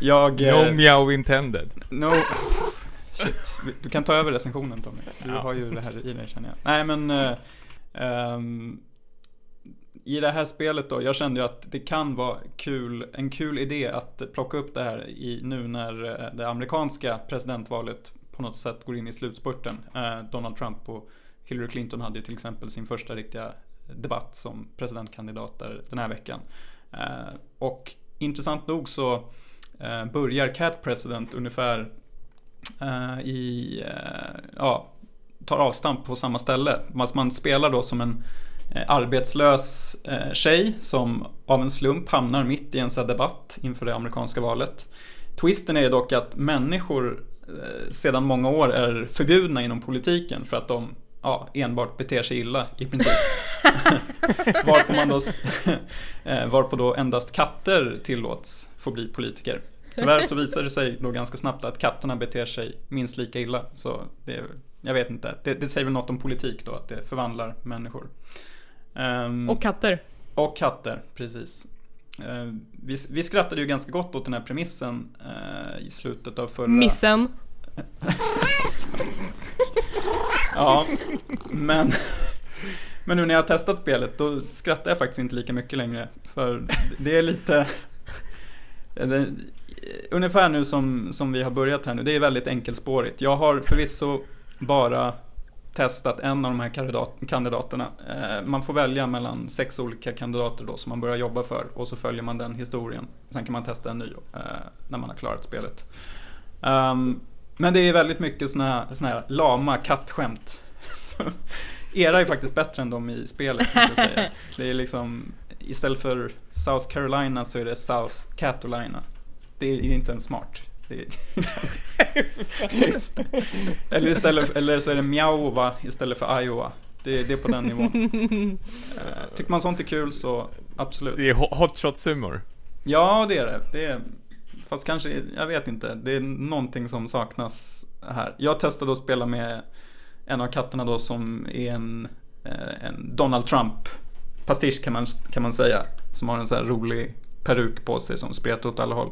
Jag... eh, No meow intended. No. Du kan ta över recensionen Tommy. Du Ja. har ju det här i dig känner jag. Nej men... eh, ehm, I det här spelet då, jag kände ju att det kan vara kul, en kul idé att plocka upp det här i, nu när eh, det amerikanska presidentvalet på något sätt går in i slutspurten. Eh, Donald Trump och Hillary Clinton hade ju till exempel sin första riktiga debatt som presidentkandidater den här veckan. Eh, och intressant nog så eh, börjar Cat President ungefär i, eh, ja, tar avstamp på samma ställe. Man, man spelar då som en eh, arbetslös eh, tjej som av en slump hamnar mitt i en här debatt inför det amerikanska valet. Twisten är dock att människor eh, sedan många år är förbjudna inom politiken för att de ja, enbart beter sig illa i princip. varpå, man då, eh, varpå då endast katter tillåts få bli politiker. Tyvärr så visar det sig då ganska snabbt att katterna beter sig minst lika illa. Så det, jag vet inte, det, det säger väl något om politik då, att det förvandlar människor. Ehm, Och katter. och katter, precis. Eh, vi, vi skrattade ju ganska gott åt den här premissen eh, i slutet av förra... Missen. Ja, men... Men nu när jag har testat spelet då skrattar jag faktiskt inte lika mycket längre. För det är lite... Ungefär nu som, som vi har börjat här nu, det är väldigt enkelspårigt. Jag har förvisso bara testat en av de här kandidat, kandidaterna. Eh, man får välja mellan sex olika kandidater då som man börjar jobba för och så följer man den historien. Sen kan man testa en ny eh, när man har klarat spelet. Ehm, men det är väldigt mycket såna här, såna här lama kattskämt. Era är faktiskt bättre än de i spelet. Det är liksom, istället för South Carolina så är det South Catolina. Det är inte ens smart. Det är, det är, eller, istället, eller så är det Mjaova istället för Iowa. Det, det är på den nivån. Eh, Tycker man sånt är kul så absolut. Det är ho- hot shots humor. Ja, det är det. det är, fast kanske, jag vet inte. Det är någonting som saknas här. Jag testade att spela med en av katterna då som är en, eh, en Donald Trump pastisch kan man, kan man säga. Som har en sån här rolig peruk på sig som spretar åt alla håll.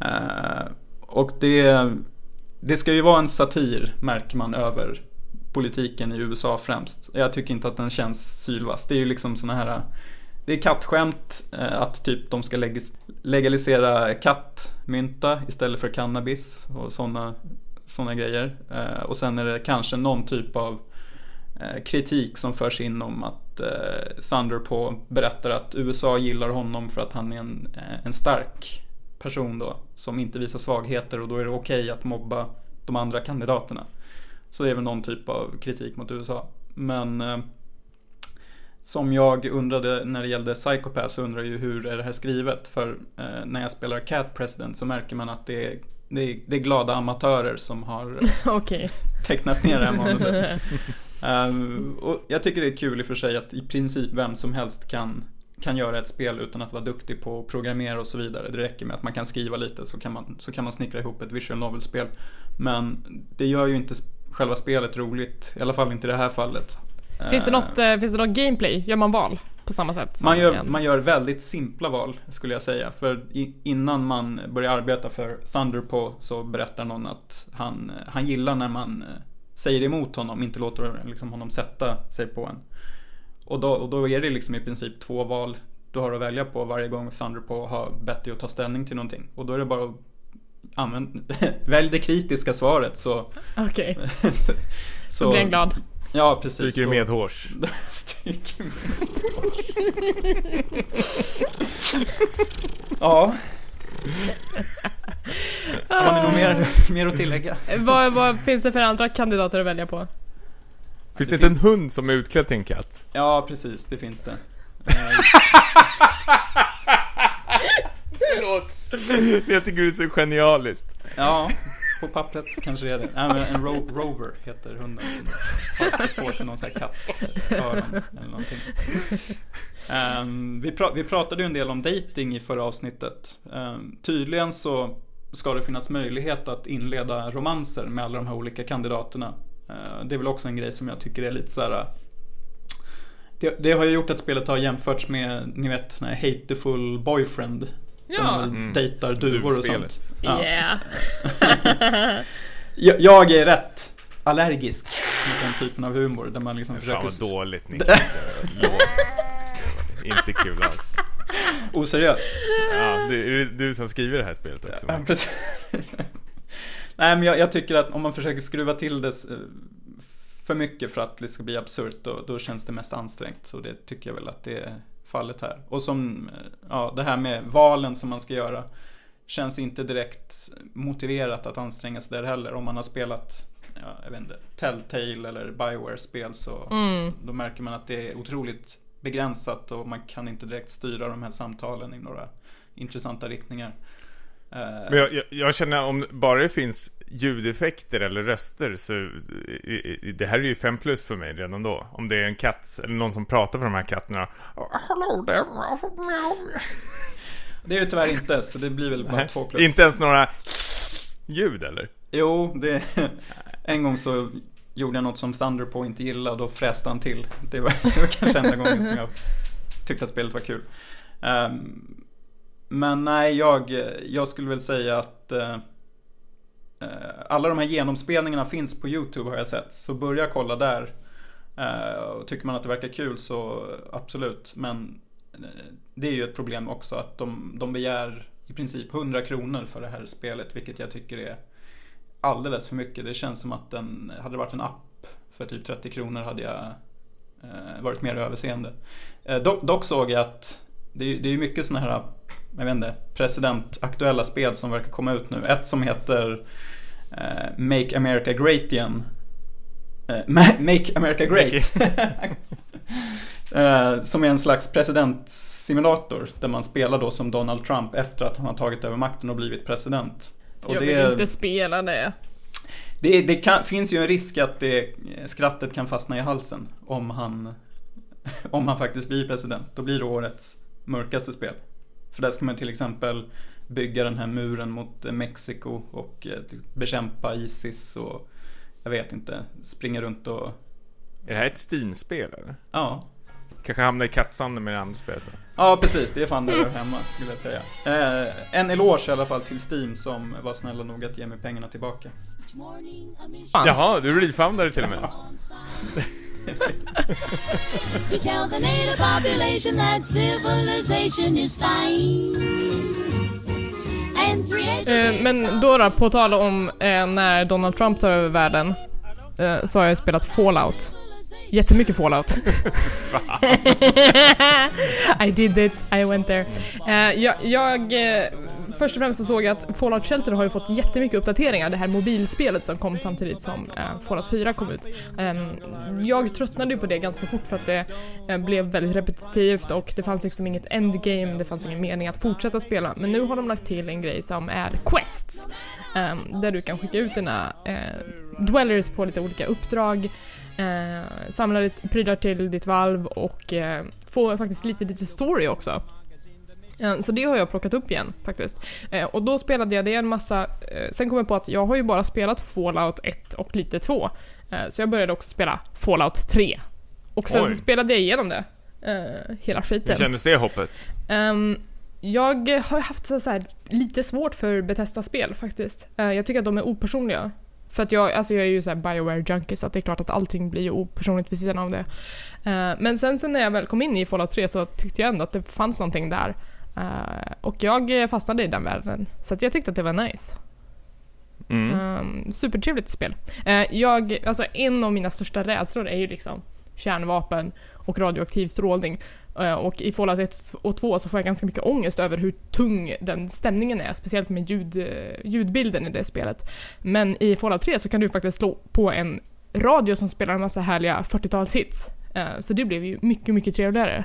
Eh, och det, det ska ju vara en satir märker man över politiken i USA främst. Jag tycker inte att den känns sylvass. Det är ju liksom såna här det är kattskämt eh, att typ de ska legalisera kattmynta istället för cannabis och sådana såna grejer. Eh, och sen är det kanske någon typ av kritik som förs in om att Thunderpaw berättar att USA gillar honom för att han är en, en stark person då som inte visar svagheter och då är det okej att mobba de andra kandidaterna. Så det är väl någon typ av kritik mot USA. Men eh, som jag undrade när det gällde Psychopath så undrar jag ju hur är det här skrivet? För eh, när jag spelar Cat President så märker man att det är, det är, det är glada amatörer som har Okej. tecknat ner det här manuset. Ehm, och jag tycker det är kul i och för sig att i princip vem som helst kan, kan göra ett spel utan att vara duktig på att programmera och så vidare. Det räcker med att man kan skriva lite så kan man, så kan man snickra ihop ett visual novel-spel. Men det gör ju inte själva spelet roligt, i alla fall inte i det här fallet. Finns det Ehm, något, eh, finns det något gameplay? Gör man val på samma sätt? man gör, man gör väldigt simpla val skulle jag säga. För i, innan man börjar arbeta för Thunderpaw så berättar någon att han, han gillar när man eh, säger emot honom, inte låter liksom honom sätta sig på en. Och då, och då är det liksom i princip två val du har att välja på varje gång Thunderpaw har bett dig att ta ställning till någonting. Och då är det bara att använd, välj det kritiska svaret så... Okej, så då blir han glad. Ja, precis. Stryker du medhårs? Stryker Ja. Har ni något mer, mer att tillägga? vad, vad finns det för andra kandidater att välja på? Finns det inte en hund som är utklädd till en katt? Ja, precis. Det finns det. Eh, Förlåt. Jag tycker det är så genialiskt. Ja, på pappret kanske det är det. Nej, men en ro Rover heter hunden som har på sig någon sån här kattöron eller någonting. Ehm, vi, pra vi pratade ju en del om dating i förra avsnittet. Ehm, tydligen så ska det finnas möjlighet att inleda romanser med alla de här olika kandidaterna. Ehm, det är väl också en grej som jag tycker är lite så här. Det, det har ju gjort att spelet har jämförts med, ni vet, den här Hateful Boyfriend. Där Ja, man Mm. dejtar duvor och Duvspelet. sånt. Ja. yeah. Jag, jag är rätt allergisk mot den typen av humor där man liksom Fan försöker vad dåligt Niklas. Inte kul alls. oseriöst. Ja, det är du som skriver det här spelet också. Ja, precis. Nej men jag, jag tycker att om man försöker skruva till det eh, för mycket för att det ska bli absurt då, då känns det mest ansträngt. Så det tycker jag väl att det är fallet här. Och som, eh, ja det här med valen som man ska göra känns inte direkt motiverat att anstränga sig där heller. Om man har spelat, ja, jag vet inte, Telltale eller Bioware-spel så Mm. då märker man att det är otroligt begränsat och man kan inte direkt styra de här samtalen i några intressanta riktningar. Eh, Men jag, jag, jag känner om bara det finns ljudeffekter eller röster så i- i- det här är ju 5 plus för mig redan då. Om det är en katt eller någon som pratar för de här katterna. Hello there. Det är det tyvärr inte, så det blir väl bara två plus. Inte ens några ljud eller? Jo, det... En gång så gjorde jag något som Thunderpaw inte gillade och då fräste han till. Det var, det var kanske enda gången som jag tyckte att spelet var kul. Ehm, men nej, jag, jag skulle väl säga att eh, eh, alla de här genomspelningarna finns på YouTube har jag sett. Så börja kolla där. Eh, och tycker man att det verkar kul så absolut. Men eh, det är ju ett problem också att de, de begär i princip 100 kronor för det här spelet. Vilket jag tycker är alldeles för mycket. Det känns som att den, hade det varit en app för typ 30 kronor hade jag eh, varit mer överseende. Eh, dock, dock såg jag att det, det är ju mycket sådana här, jag vet inte, presidentaktuella spel som verkar komma ut nu. Ett som heter eh, Make America Great igen. Eh, Ma- Make America Great. Eh, som är en slags presidentsimulator där man spelar då som Donald Trump efter att han har tagit över makten och blivit president. Och jag det, vill inte spela det. det, det kan, finns ju en risk att det, skrattet kan fastna i halsen om han, om han faktiskt blir president. Då blir det årets mörkaste spel. För där ska man till exempel bygga den här muren mot eh, Mexiko och eh, bekämpa Isis och jag vet inte, springa runt och Är det här ett Steam-spel eller? ja. Kanske hamnar i kattsanden med det andra spelet då? Ja precis, det är fan där jag hemma skulle jag säga. Eh, en eloge i alla fall till Steam som var snälla nog att ge mig pengarna tillbaka. Fan. Jaha, du refoundade till och med? to tell the native population that civilization is fine. Eh, men då, då på tal om eh, när Donald Trump tar över världen eh, så har jag spelat Fallout. Jättemycket Fallout. I did it, I went there. Eh, jag, jag, eh, först och främst så såg jag att Fallout Shelter har ju fått jättemycket uppdateringar, det här mobilspelet som kom samtidigt som eh, Fallout 4 kom ut. Ehm, jag tröttnade ju på det ganska fort för att det eh, blev väldigt repetitivt och det fanns liksom inget endgame, det fanns ingen mening att fortsätta spela. Men nu har de lagt till en grej som är quests. Ehm, där du kan skicka ut dina eh, dwellers på lite olika uppdrag, samla lite prylar till ditt valv och få faktiskt lite, lite story också. Eh, Så det har jag plockat upp igen faktiskt. Eh, Och då spelade jag det en massa, eh, sen kom jag på att jag har ju bara spelat Fallout 1 och lite 2. Eh, Så jag började också spela Fallout 3. Och sen Oj. så spelade jag igenom det. Hela Hur skiten. kändes det hoppet? Ehm, jag har haft så här, lite svårt för Bethesda-spel faktiskt. Jag tycker att de är opersonliga. För att jag, alltså jag är ju så här Bioware junkie så att det är klart att allting blir ju opersonligt vid sidan av det. Men sen, sen när jag väl kom in i Fallout 3 så tyckte jag ändå att det fanns någonting där. Eh, och jag fastnade i den världen. Så att jag tyckte att det var nice. Mm. Um, supertrevligt spel. Eh, jag, alltså en av mina största rädslor är ju liksom kärnvapen och radioaktiv strålning. Eh, och i Fallout 1 och 2 så får jag ganska mycket ångest över hur tung den stämningen är, speciellt med ljud, ljudbilden i det spelet. Men i Fallout 3 så kan du faktiskt slå på en radio som spelar en massa härliga 40-talshits. Eh, så det blev ju mycket, mycket trevligare.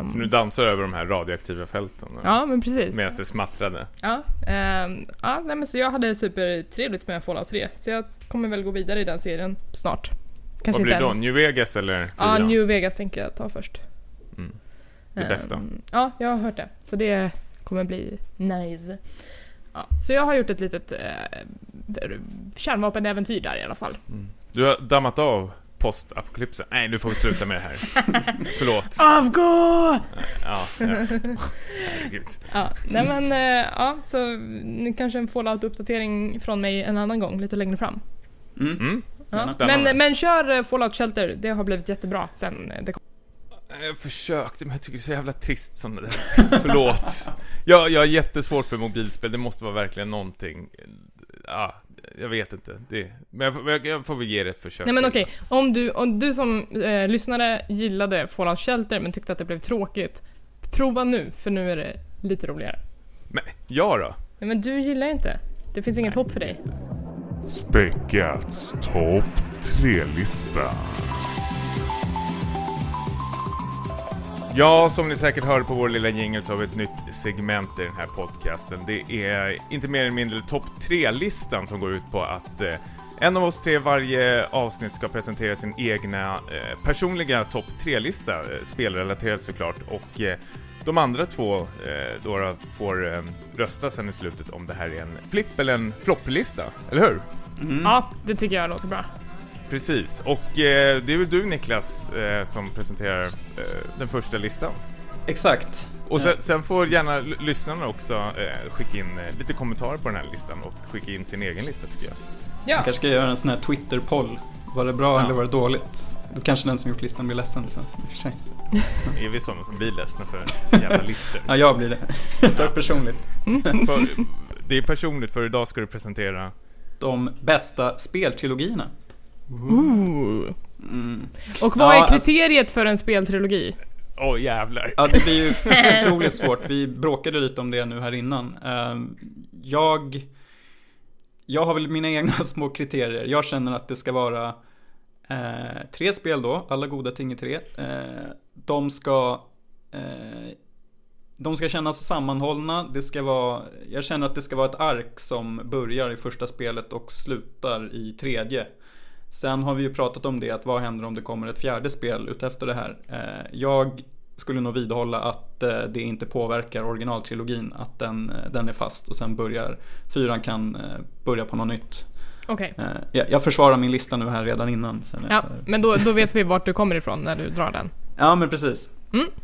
Um, Så nu dansar över de här radioaktiva fälten. ja, men precis. Medan det smattrade. Ja, ehm, ja nej, men så jag hade supertrevligt med Fallout 3, så jag kommer väl gå vidare i den serien snart. Kanske Vad blir det då? New Vegas eller Ja? New Vegas tänker jag ta först. Mm. Det Ehm, bästa. Ja, jag har hört det. Så det kommer bli nice. Ja, så jag har gjort ett litet eh, kärnvapenäventyr där i alla fall. Du har dammat av postapokalypsen. Nej, nu får vi sluta med det här. Förlåt. Avgå! Ja, ja. Herregud. Ja, nej men eh, ja, så nu kanske en Fallout-uppdatering från mig en annan gång, lite längre fram. Mm. Mm. Ja. Men, men kör eh, Fallout Shelter, det har blivit jättebra sen eh, det kom. Jag försökte, men jag tycker det är så jävla trist som det där. Förlåt. Jag, jag har jättesvårt för mobilspel, det måste vara verkligen någonting. Ja, jag vet inte. Det, men jag, får- jag, jag får väl ge det ett försök. Nej men okej, om, du, om du som eh, lyssnare gillade Fallout Shelter men tyckte att det blev tråkigt, prova nu, för nu är det lite roligare. Men, ja då? Nej men du gillar inte. Det finns inget hopp för dig. Späckats topp 3-lista. Ja, som ni säkert hörde på vår lilla jingle så har vi ett nytt segment i den här podcasten. Det är inte mer eller mindre topp 3-listan som går ut på att eh, en av oss tre varje avsnitt ska presentera sin egna eh, personliga topp 3-lista, eh, spelrelaterat såklart, och eh, de andra två eh, då, då får eh, rösta sen i slutet om det här är en flipp eller en flopplista, eller hur? Mm. Ja, det tycker jag låter bra. Precis, och eh, det är väl du Niklas eh, som presenterar eh, den första listan? Exakt. Och sen, sen får gärna lyssnarna också eh, skicka in eh, lite kommentarer på den här listan och skicka in sin egen lista tycker jag. Ja, Jag kanske ska göra en sån här Twitter-poll. Var det bra Ja. eller var det dåligt? Då kanske den som gjort listan blir ledsen sen. i och för sig. Är vi sådana som blir ledsna för jävla listor? Ja, jag blir det. Jag tar det personligt. för, det är personligt för idag ska du presentera De bästa speltrilogierna. Ooh. Mm. Och vad Ja, är alltså- kriteriet för en speltrilogi? Åh jävlar! Ja, det blir ju otroligt svårt. Vi bråkade lite om det nu här innan. Ehm, Jag... Jag har väl mina egna små kriterier. Jag känner att det ska vara eh, tre spel då, alla goda ting i tre. Eh, de ska... Eh, de ska kännas sammanhållna. Det ska vara... Jag känner att det ska vara ett ark som börjar i första spelet och slutar i tredje. Sen har vi ju pratat om det, att vad händer om det kommer ett fjärde spel utefter det här? Eh, Jag skulle nog vidhålla att eh, det inte påverkar originaltrilogin, att den, eh, den är fast och sen börjar fyran kan börja på något nytt. Okej. Eh, Jag, jag försvarar min lista nu här redan innan. Ja, men då, då vet vi vart du kommer ifrån när du drar den. ja men precis.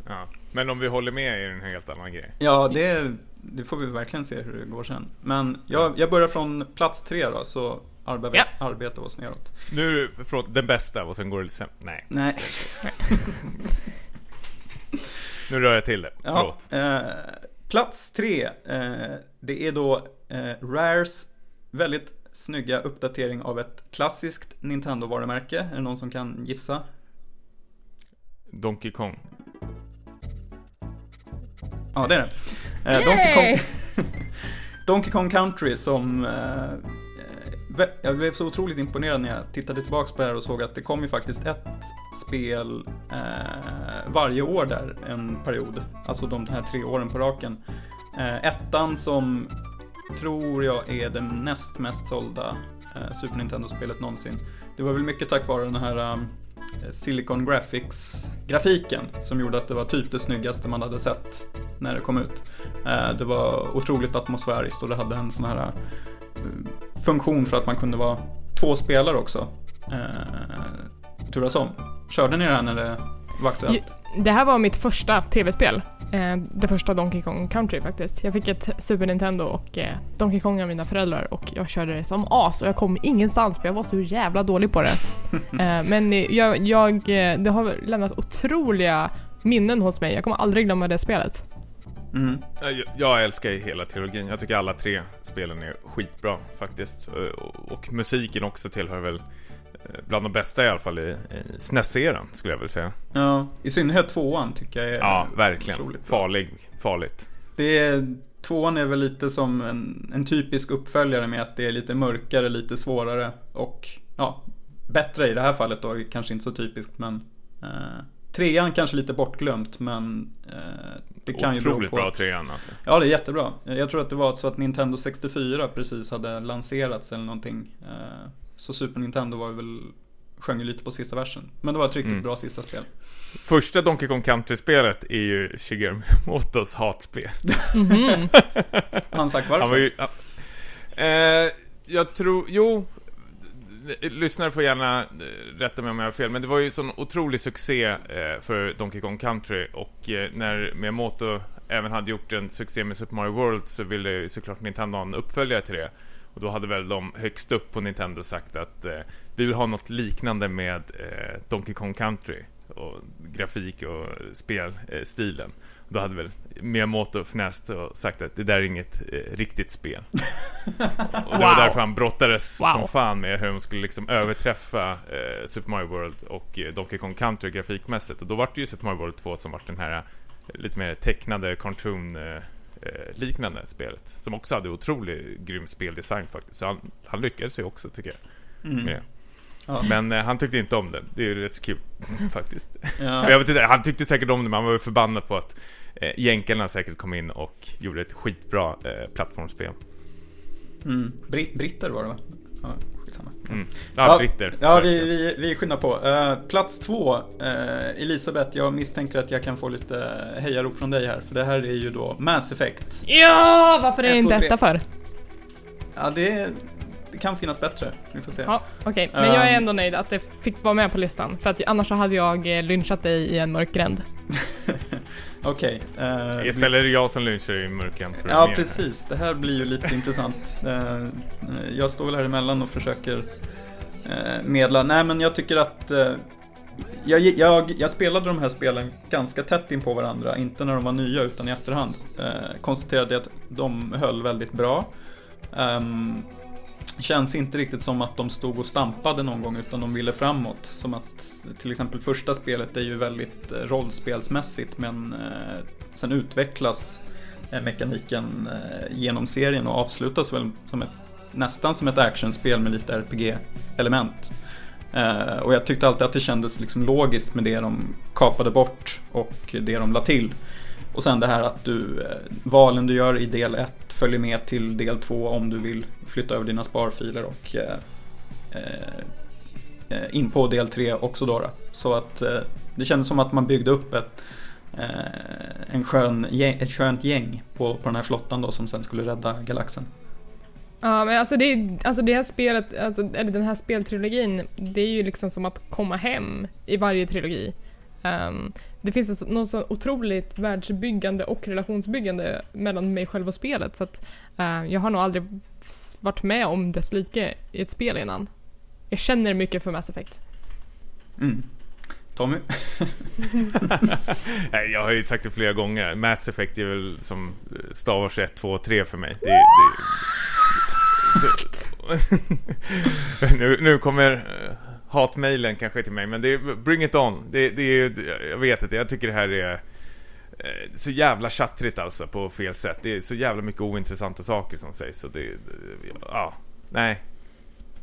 Ja. Men om vi håller med är det en helt annan grej. Ja, det, det får vi verkligen se hur det går sen. Men jag, jag börjar från plats tre då, så arbetar, Ja. arbetar vi oss neråt. Nu är det från den bästa och sen går det sämre. Nej, Nej, nu rör jag till det. Ja, Förlåt. eh, plats tre. Eh, det är då eh, Rares väldigt snygga uppdatering av ett klassiskt Nintendo-varumärke. Är det någon som kan gissa? Donkey Kong. Ja, det är det. Eh, Donkey, Kong, Donkey Kong Country som... Eh, jag blev så otroligt imponerad när jag tittade tillbaks på det här och såg att det kom ju faktiskt ett spel eh, varje år där en period. Alltså de här tre åren på raken. Eh, ettan som tror jag är det näst mest sålda eh, Super Nintendo-spelet någonsin. Det var väl mycket tack vare den här ehm, Silicon Graphics-grafiken som gjorde att det var typ det snyggaste man hade sett när det kom ut. Eh, Det var otroligt atmosfäriskt och det hade en sån här eh, funktion för att man kunde vara två spelare också. Eh, Turas om. Körde ni den när det var aktuellt? Det här var mitt första tv-spel. Eh, det första Donkey Kong Country faktiskt. Jag fick ett Super Nintendo och eh, Donkey Kong av mina föräldrar och jag körde det som as och jag kom ingenstans för jag var så jävla dålig på det. Eh, men eh, jag, jag, eh, det har lämnat otroliga minnen hos mig. Jag kommer aldrig glömma det spelet. Mm. Jag, jag älskar hela trilogin. Jag tycker alla tre spelen är skitbra faktiskt. Och, och musiken också tillhör väl eh, bland de bästa i alla fall i, i SNES-eran skulle jag vilja säga. Ja, i synnerhet tvåan tycker jag är Ja, verkligen. Farlig, farligt. Det är, tvåan är väl lite som en, en typisk uppföljare med att det är lite mörkare, lite svårare och ja, bättre i det här fallet då, kanske inte så typiskt men eh, trean kanske lite bortglömt men eh, det kan ju bero Otroligt på bra att, trean alltså. Ja, det är jättebra. Jag tror att det var så att Nintendo 64 precis hade lanserats eller någonting. Eh, Så Super Nintendo var väl, sjöng ju lite på sista versen. Men det var ett riktigt Mm. bra sista spel. Första Donkey Kong Country-spelet är ju Shigeru Miyamotos hatspel. Har han sagt varför? Han var ju... ja. Eh, jag tror... Jo... Lyssnare får gärna eh, rätta mig om jag har fel, men det var ju sån otrolig succé eh, för Donkey Kong Country och eh, när Miyamoto även hade gjort en succé med Super Mario World så ville ju såklart Nintendo ha en uppföljare till det. Och då hade väl de högst upp på Nintendo sagt att eh, vi vill ha något liknande med eh, Donkey Kong Country och grafik och spelstilen. Eh då hade väl Miyamoto fnäst och sagt att det där är inget eh, riktigt spel. och det var Wow. därför han brottades Wow. som fan med hur de skulle liksom överträffa eh, Super Mario World och eh, Donkey Kong Country grafikmässigt. Och då var det ju Super Mario World 2 som var den här eh, lite mer tecknade cartoon eh, eh, liknande spelet. Som också hade otroligt grym speldesign faktiskt. Så han, han lyckades ju också tycker jag. Mm. Med det. Ja. Men eh, han tyckte inte om det. Det är ju rätt så kul faktiskt. Ja. Jag vet inte, han tyckte säkert om det men han var ju förbannad på att eh, jänkarna säkert kom in och gjorde ett skitbra eh, plattformsspel. Mm. Brit- britter var det va? Ja, skitsamma. Mm. Ja, britter. Ja, vi, vi, vi skyndar på. Eh, plats två, eh, Elisabeth, jag misstänker att jag kan få lite hejarop från dig här. För det här är ju då Mass Effect. Ja, varför är det inte detta för? Ja, det, det kan finnas bättre. Vi får se. Ja, okej. Men jag är Um. ändå nöjd att det fick vara med på listan. För att annars så hade jag eh, lynchat dig i en mörk gränd. Okej. eh, vi- Istället är det jag som lynchar i mörken. för Ja, precis. Det här blir ju lite intressant. Eh, Jag står väl här emellan och försöker eh, medla. Nej, men jag tycker att eh, jag, jag, jag spelade de här spelen ganska tätt in på varandra, inte när de var nya utan i efterhand. Eh, konstaterade att de höll väldigt bra. Ehm, känns inte riktigt som att de stod och stampade någon gång utan de ville framåt. Som att till exempel första spelet är ju väldigt eh, rollspelsmässigt men eh, sen utvecklas eh, mekaniken eh, genom serien och avslutas väl som ett, nästan som ett actionspel med lite RPG-element. Eh, och jag tyckte alltid att det kändes liksom logiskt med det de kapade bort och det de la till. Och sen det här att du, eh, valen du gör i del 1 följer med till del 2 om du vill flytta över dina sparfiler och eh, eh, eh in på del 3 också då. då. Så att eh, det kändes som att man byggde upp ett, eh, en skön, ett skönt gäng på, på den här flottan då som sen skulle rädda galaxen. Ja, men alltså det, alltså det här spelet, alltså, eller den här speltrilogin, det är ju liksom som att komma hem i varje trilogi. Um, det finns en något så otroligt världsbyggande och relationsbyggande mellan mig själv och spelet så att eh, jag har nog aldrig varit med om dess like i ett spel innan. Jag känner mycket för Mass Effect. Mm. Tommy? Nej, jag har ju sagt det flera gånger. Mass Effect är väl som Star Wars 1, 2 och 3 för mig. Det, det, nu, nu kommer hatmailen kanske till mig, men det är, bring it on. Det, det är, jag vet inte, jag tycker det här är eh, så jävla tjattrigt alltså på fel sätt. Det är så jävla mycket ointressanta saker som sägs. Och det, ja, nej.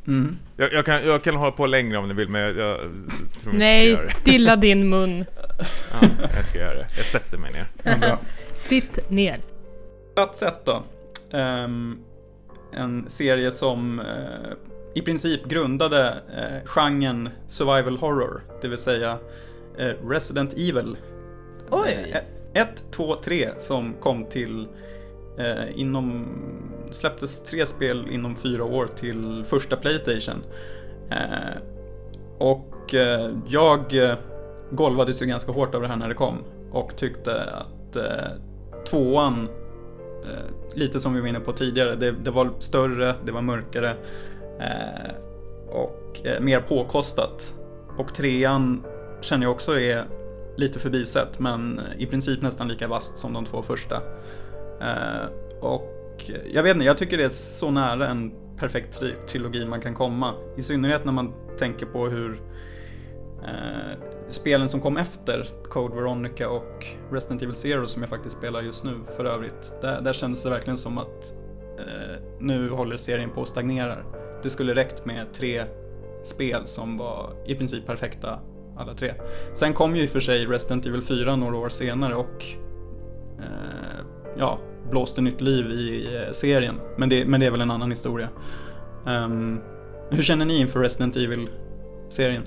Mm. Jag, jag, kan, jag kan hålla på längre om ni vill, men jag, jag tror inte jag ska göra Nej, det. stilla din mun. Ja, jag ska göra det. Jag sätter mig ner. Ja. Sitt ner. Plats ett då. Ehm, en serie som eh, i princip grundade uh, genren survival horror, det vill säga eh, Resident Evil. Oj! 1, 2, 3 som kom till eh, inom, släpptes tre spel inom fyra år till första Playstation. Eh, och eh, jag eh, golvades ju ganska hårt över det här när det kom och tyckte att eh, tvåan, eh, lite som vi var inne på tidigare, det, det var större, det var mörkare eh, och eh, mer påkostat. Och trean känner jag också är lite förbisett men i princip nästan lika vast som de två första. Eh, och jag vet inte, jag tycker det är så nära en perfekt tri- trilogi man kan komma. I synnerhet när man tänker på hur eh, spelen som kom efter Code Veronica och Resident Evil Zero som jag faktiskt spelar just nu för övrigt. Där, där kändes det verkligen som att eh, nu håller serien på att stagnera. Det skulle räckt med tre spel som var i princip perfekta alla tre. Sen kom ju i och för sig Resident Evil 4 några år senare och eh, ja, blåste nytt liv i eh, serien. Men det, men det är väl en annan historia. Um, hur känner ni inför Resident Evil-serien?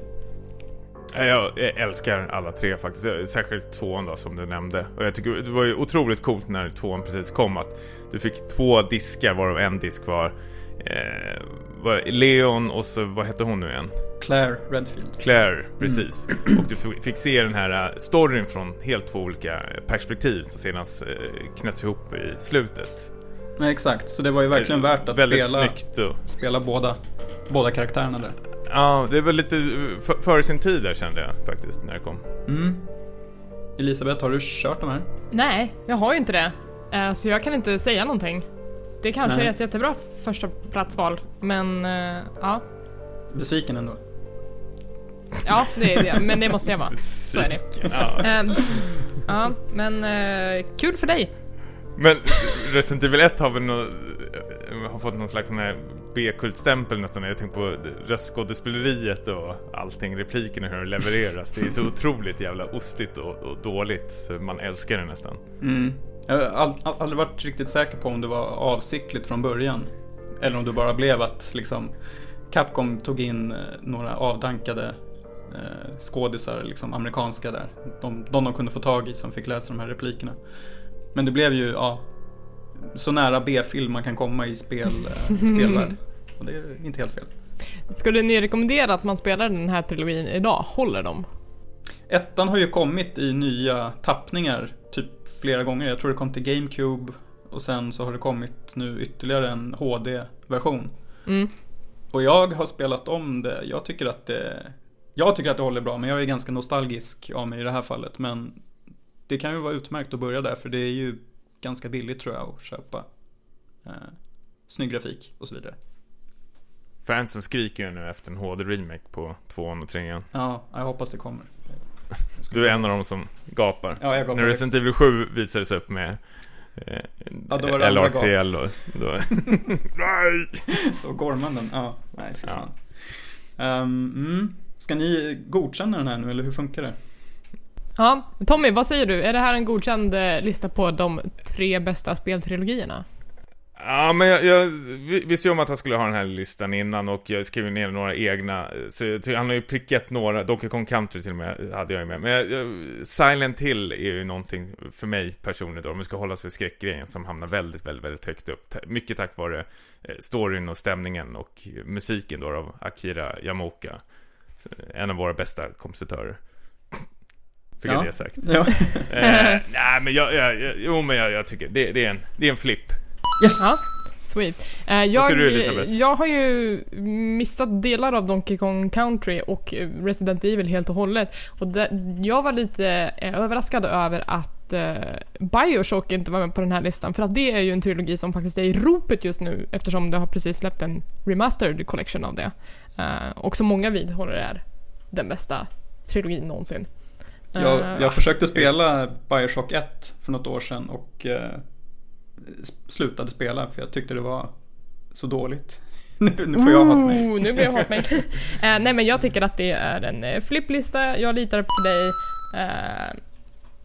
Jag älskar alla tre faktiskt, särskilt tvåan då som du nämnde. Och jag tycker det var ju otroligt coolt när tvåan precis kom att du fick två diskar varav en disk var, eh, Leon och så, vad hette hon nu igen? Claire Redfield. Claire, precis. Och du fick se den här eh, storyn från helt två olika perspektiv som sedan eh, knöts ihop i slutet. Nej, exakt, så det var ju verkligen värt att Väldigt spela, snyggt och, spela båda, båda karaktärerna där. Ja, det var lite eh, före sin tid där kände jag faktiskt när det kom. Mm. Elisabeth, har du kört de här? Nej, jag har ju inte det. Eh, Så jag kan inte säga någonting. Det kanske Nej. är ett jättebra första platsval, men eh, ja. Besviken ändå? Ja, det är det. Men det måste jag vara. Så är det. Ja. Ehm, ja, men eh, kul för dig. Men Resident Evil 1 har väl nå, har fått någon slags sån här B-kultstämpel nästan. Jag tänker på röstskådespeleriet och allting, replikerna hur det levereras. Det är så otroligt jävla ostigt och, och dåligt så man älskar det nästan. Mm. Jag har aldrig varit riktigt säker på om det var avsiktligt från början. Eller om det bara blev att liksom Capcom tog in eh, några avdankade eh, skådisar, liksom amerikanska där. De, de de kunde få tag i som fick läsa de här replikerna. Men det blev ju, ja, så nära B-film man kan komma i spel, eh, spelvärld. Och det är inte helt fel. Skulle ni rekommendera att man spelar den här trilogin idag? Håller de? Ettan har ju kommit i nya tappningar, flera gånger. Jag tror det kom till GameCube och sen så har det kommit nu ytterligare en HD-version. Mm. Och jag har spelat om det. Jag tycker att det Jag tycker att det håller bra, men jag är ganska nostalgisk av mig i det här fallet. Men det kan ju vara utmärkt att börja där, för det är ju ganska billigt tror jag att köpa. Eh, snygg grafik och så vidare. Fansen skriker ju nu efter en HD-remake på tvåan och trean. Ja, jag hoppas det kommer. Du är en av dem som gapar. Ja, jag När Resident Evil 7 visades upp med eh, Ja, då var det LRTL och då... Nej! Och gormanden, ja. Nej, fy Ja. fan. Ehm, mm. Ska ni godkänna den här nu, eller hur funkar det? Ja, Tommy, vad säger du? Är det här en godkänd eh, lista på de tre bästa speltrilogierna? Ja, men jag, jag vi- visste ju om att han skulle ha den här listan innan och jag skrev ner några egna. Så han har ju prickat några, Donkey Kong Country till och med hade jag ju med. Men jag, Silent Hill är ju någonting för mig personligen då, om vi ska hålla oss vid skräckgrejen, som hamnar väldigt, väldigt, väldigt högt upp. Mycket tack vare eh, storyn och stämningen och musiken då av Akira Yamaoka. Så, En av våra bästa kompositörer. Fick Ja. jag det sagt. Ja. Eh, nej, men jag, jag, jag, jo, men jag, jag tycker det, det, är en, det är en flipp. Yes! Ja. Sweet. Eh, jag, du, Elisabeth? jag har ju missat delar av Donkey Kong Country och eh, Resident Evil helt och hållet. Och där, jag var lite eh, överraskad över att eh, Bioshock inte var med på den här listan. För att det är ju en trilogi som faktiskt är i ropet just nu eftersom det har precis släppt en remastered collection av det. Eh, och som många vidhåller är den bästa trilogin någonsin. Eh, Jag, jag försökte spela Bioshock 1 för något år sedan och eh, slutade spela för jag tyckte det var så dåligt. nu, nu får jag hat mig. Ooh, nu blir jag hatmail. uh, nej men jag tycker att det är en uh, flipplista, jag litar på dig. Eh,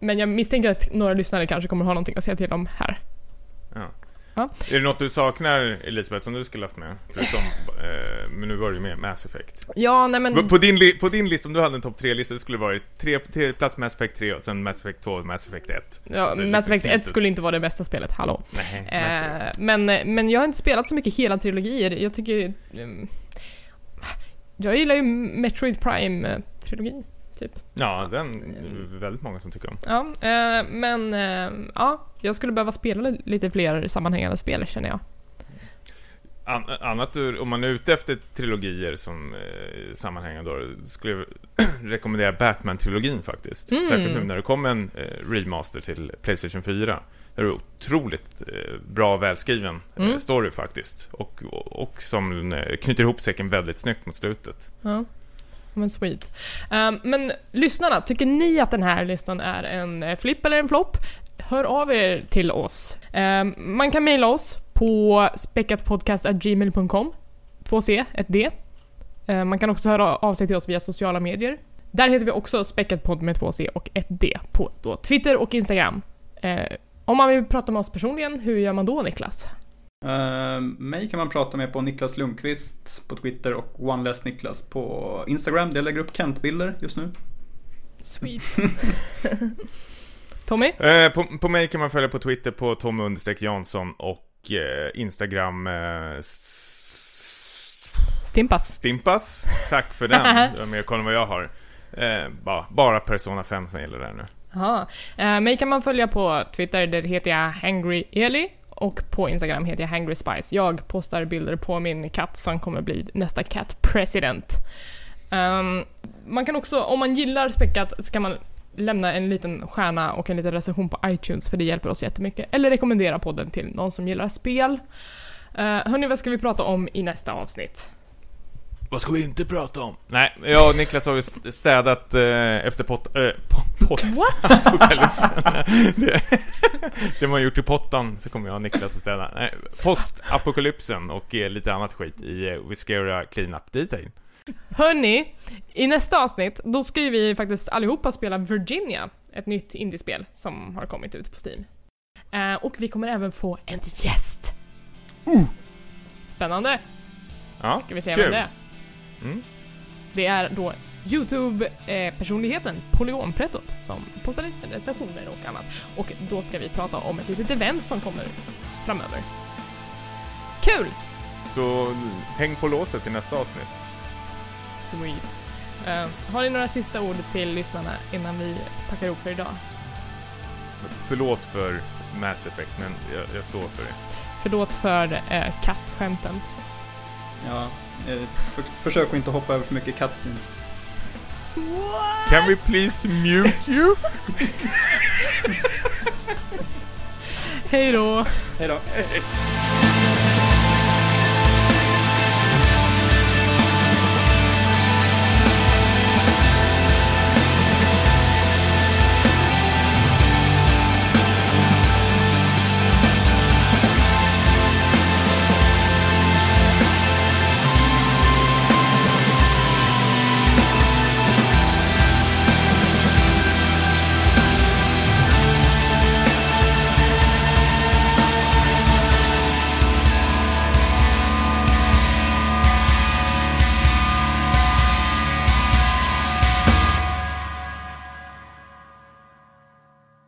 men jag misstänker att några lyssnare kanske kommer ha någonting att säga till om här. Ja. Är det något du saknar Elisabeth som du skulle haft med? Förutom, eh, men nu var du med Mass Effect. Ja, nej men... På din, på din lista, om du hade en topp tre lista, det skulle varit tre, tre plats Mass Effect 3 och sen Mass Effect 2 och Mass Effect 1. Ja, Alltså, Mass Effect lite 1 skulle inte vara det bästa spelet, hallå. Nej. Eh, men, men jag har inte spelat så mycket hela trilogier. Jag tycker... ehm, jag gillar ju Metroid Prime-trilogin. Typ. Ja, den är väldigt många som tycker om. Ja, eh, men eh, ja, jag skulle behöva spela li- lite fler sammanhängande spel känner jag. An annat ur, om man är ute efter trilogier som eh, sammanhängande då, skulle jag rekommendera Batman-trilogin faktiskt. Mm. Särskilt nu när det kom en eh, remaster till Playstation 4. Det är otroligt eh, bra välskriven eh, Mm. story faktiskt. Och, och, och som knyter ihop säcken väldigt snyggt mot slutet. Ja. Men sweet. Um, men lyssnarna, tycker ni att den här listan är en eh, flipp eller en flopp? Hör av er till oss. Um, man kan mejla oss på speckatpodcast.gmail.com 2C, ett D. Uh, man kan också höra av sig till oss via sociala medier. Där heter vi också speckatpodd med 2C och ett D på då Twitter och Instagram. Uh, om man vill prata med oss personligen, hur gör man då Niklas? Uh, mig kan man prata med på Niklas Lundqvist på Twitter och OneLessNiklas på Instagram. Jag lägger upp Kent-bilder just nu. Sweet. Tommy? Eh, på, på mig kan man följa på Twitter på Tom Jansson och eh, Instagram Stimpas. Stimpas. Tack för den. Du var med och kolla vad jag har. Bara, bara Persona 5 som gäller där nu. Jaha. Mig kan man följa på Twitter, där heter jag Hangry Eli och på Instagram heter jag Hangry Spice. Jag postar bilder på min katt som kommer bli nästa cat president. Um, man kan också, om man gillar Späckat, så kan man lämna en liten stjärna och en liten recension på iTunes för det hjälper oss jättemycket. Eller rekommendera podden till någon som gillar spel. Uh, hörni, vad ska vi prata om i nästa avsnitt? Vad ska vi inte prata om? Nej, jag och Niklas har ju st- städat eh, efter pot... Eh, pot, pot What? det, det man gjort i pottan så kommer jag och Niklas att städa. Nej, post-apokalypsen och eh, lite annat skit i eh, Viscera Cleanup Detail. Hörni, i nästa avsnitt, då ska ju vi faktiskt allihopa spela Virginia, ett nytt indiespel som har kommit ut på Steam. Eh, och vi kommer även få en gäst. Spännande! Ja, Ska vi se kul. vem det är? Mm. Det är då YouTube-personligheten Polygonprettot som postar lite recensioner och annat. Och då ska vi prata om ett litet event som kommer framöver. Kul! Så häng på låset i nästa avsnitt. Sweet. Eh, har ni några sista ord till lyssnarna innan vi packar ihop för idag? Förlåt för Mass Effect, men jag, jag står för det. Förlåt för eh, kattskämten. Ja, försök att inte hoppa över för mycket cutscenes. Can we please mute you? Hej då! Hej då.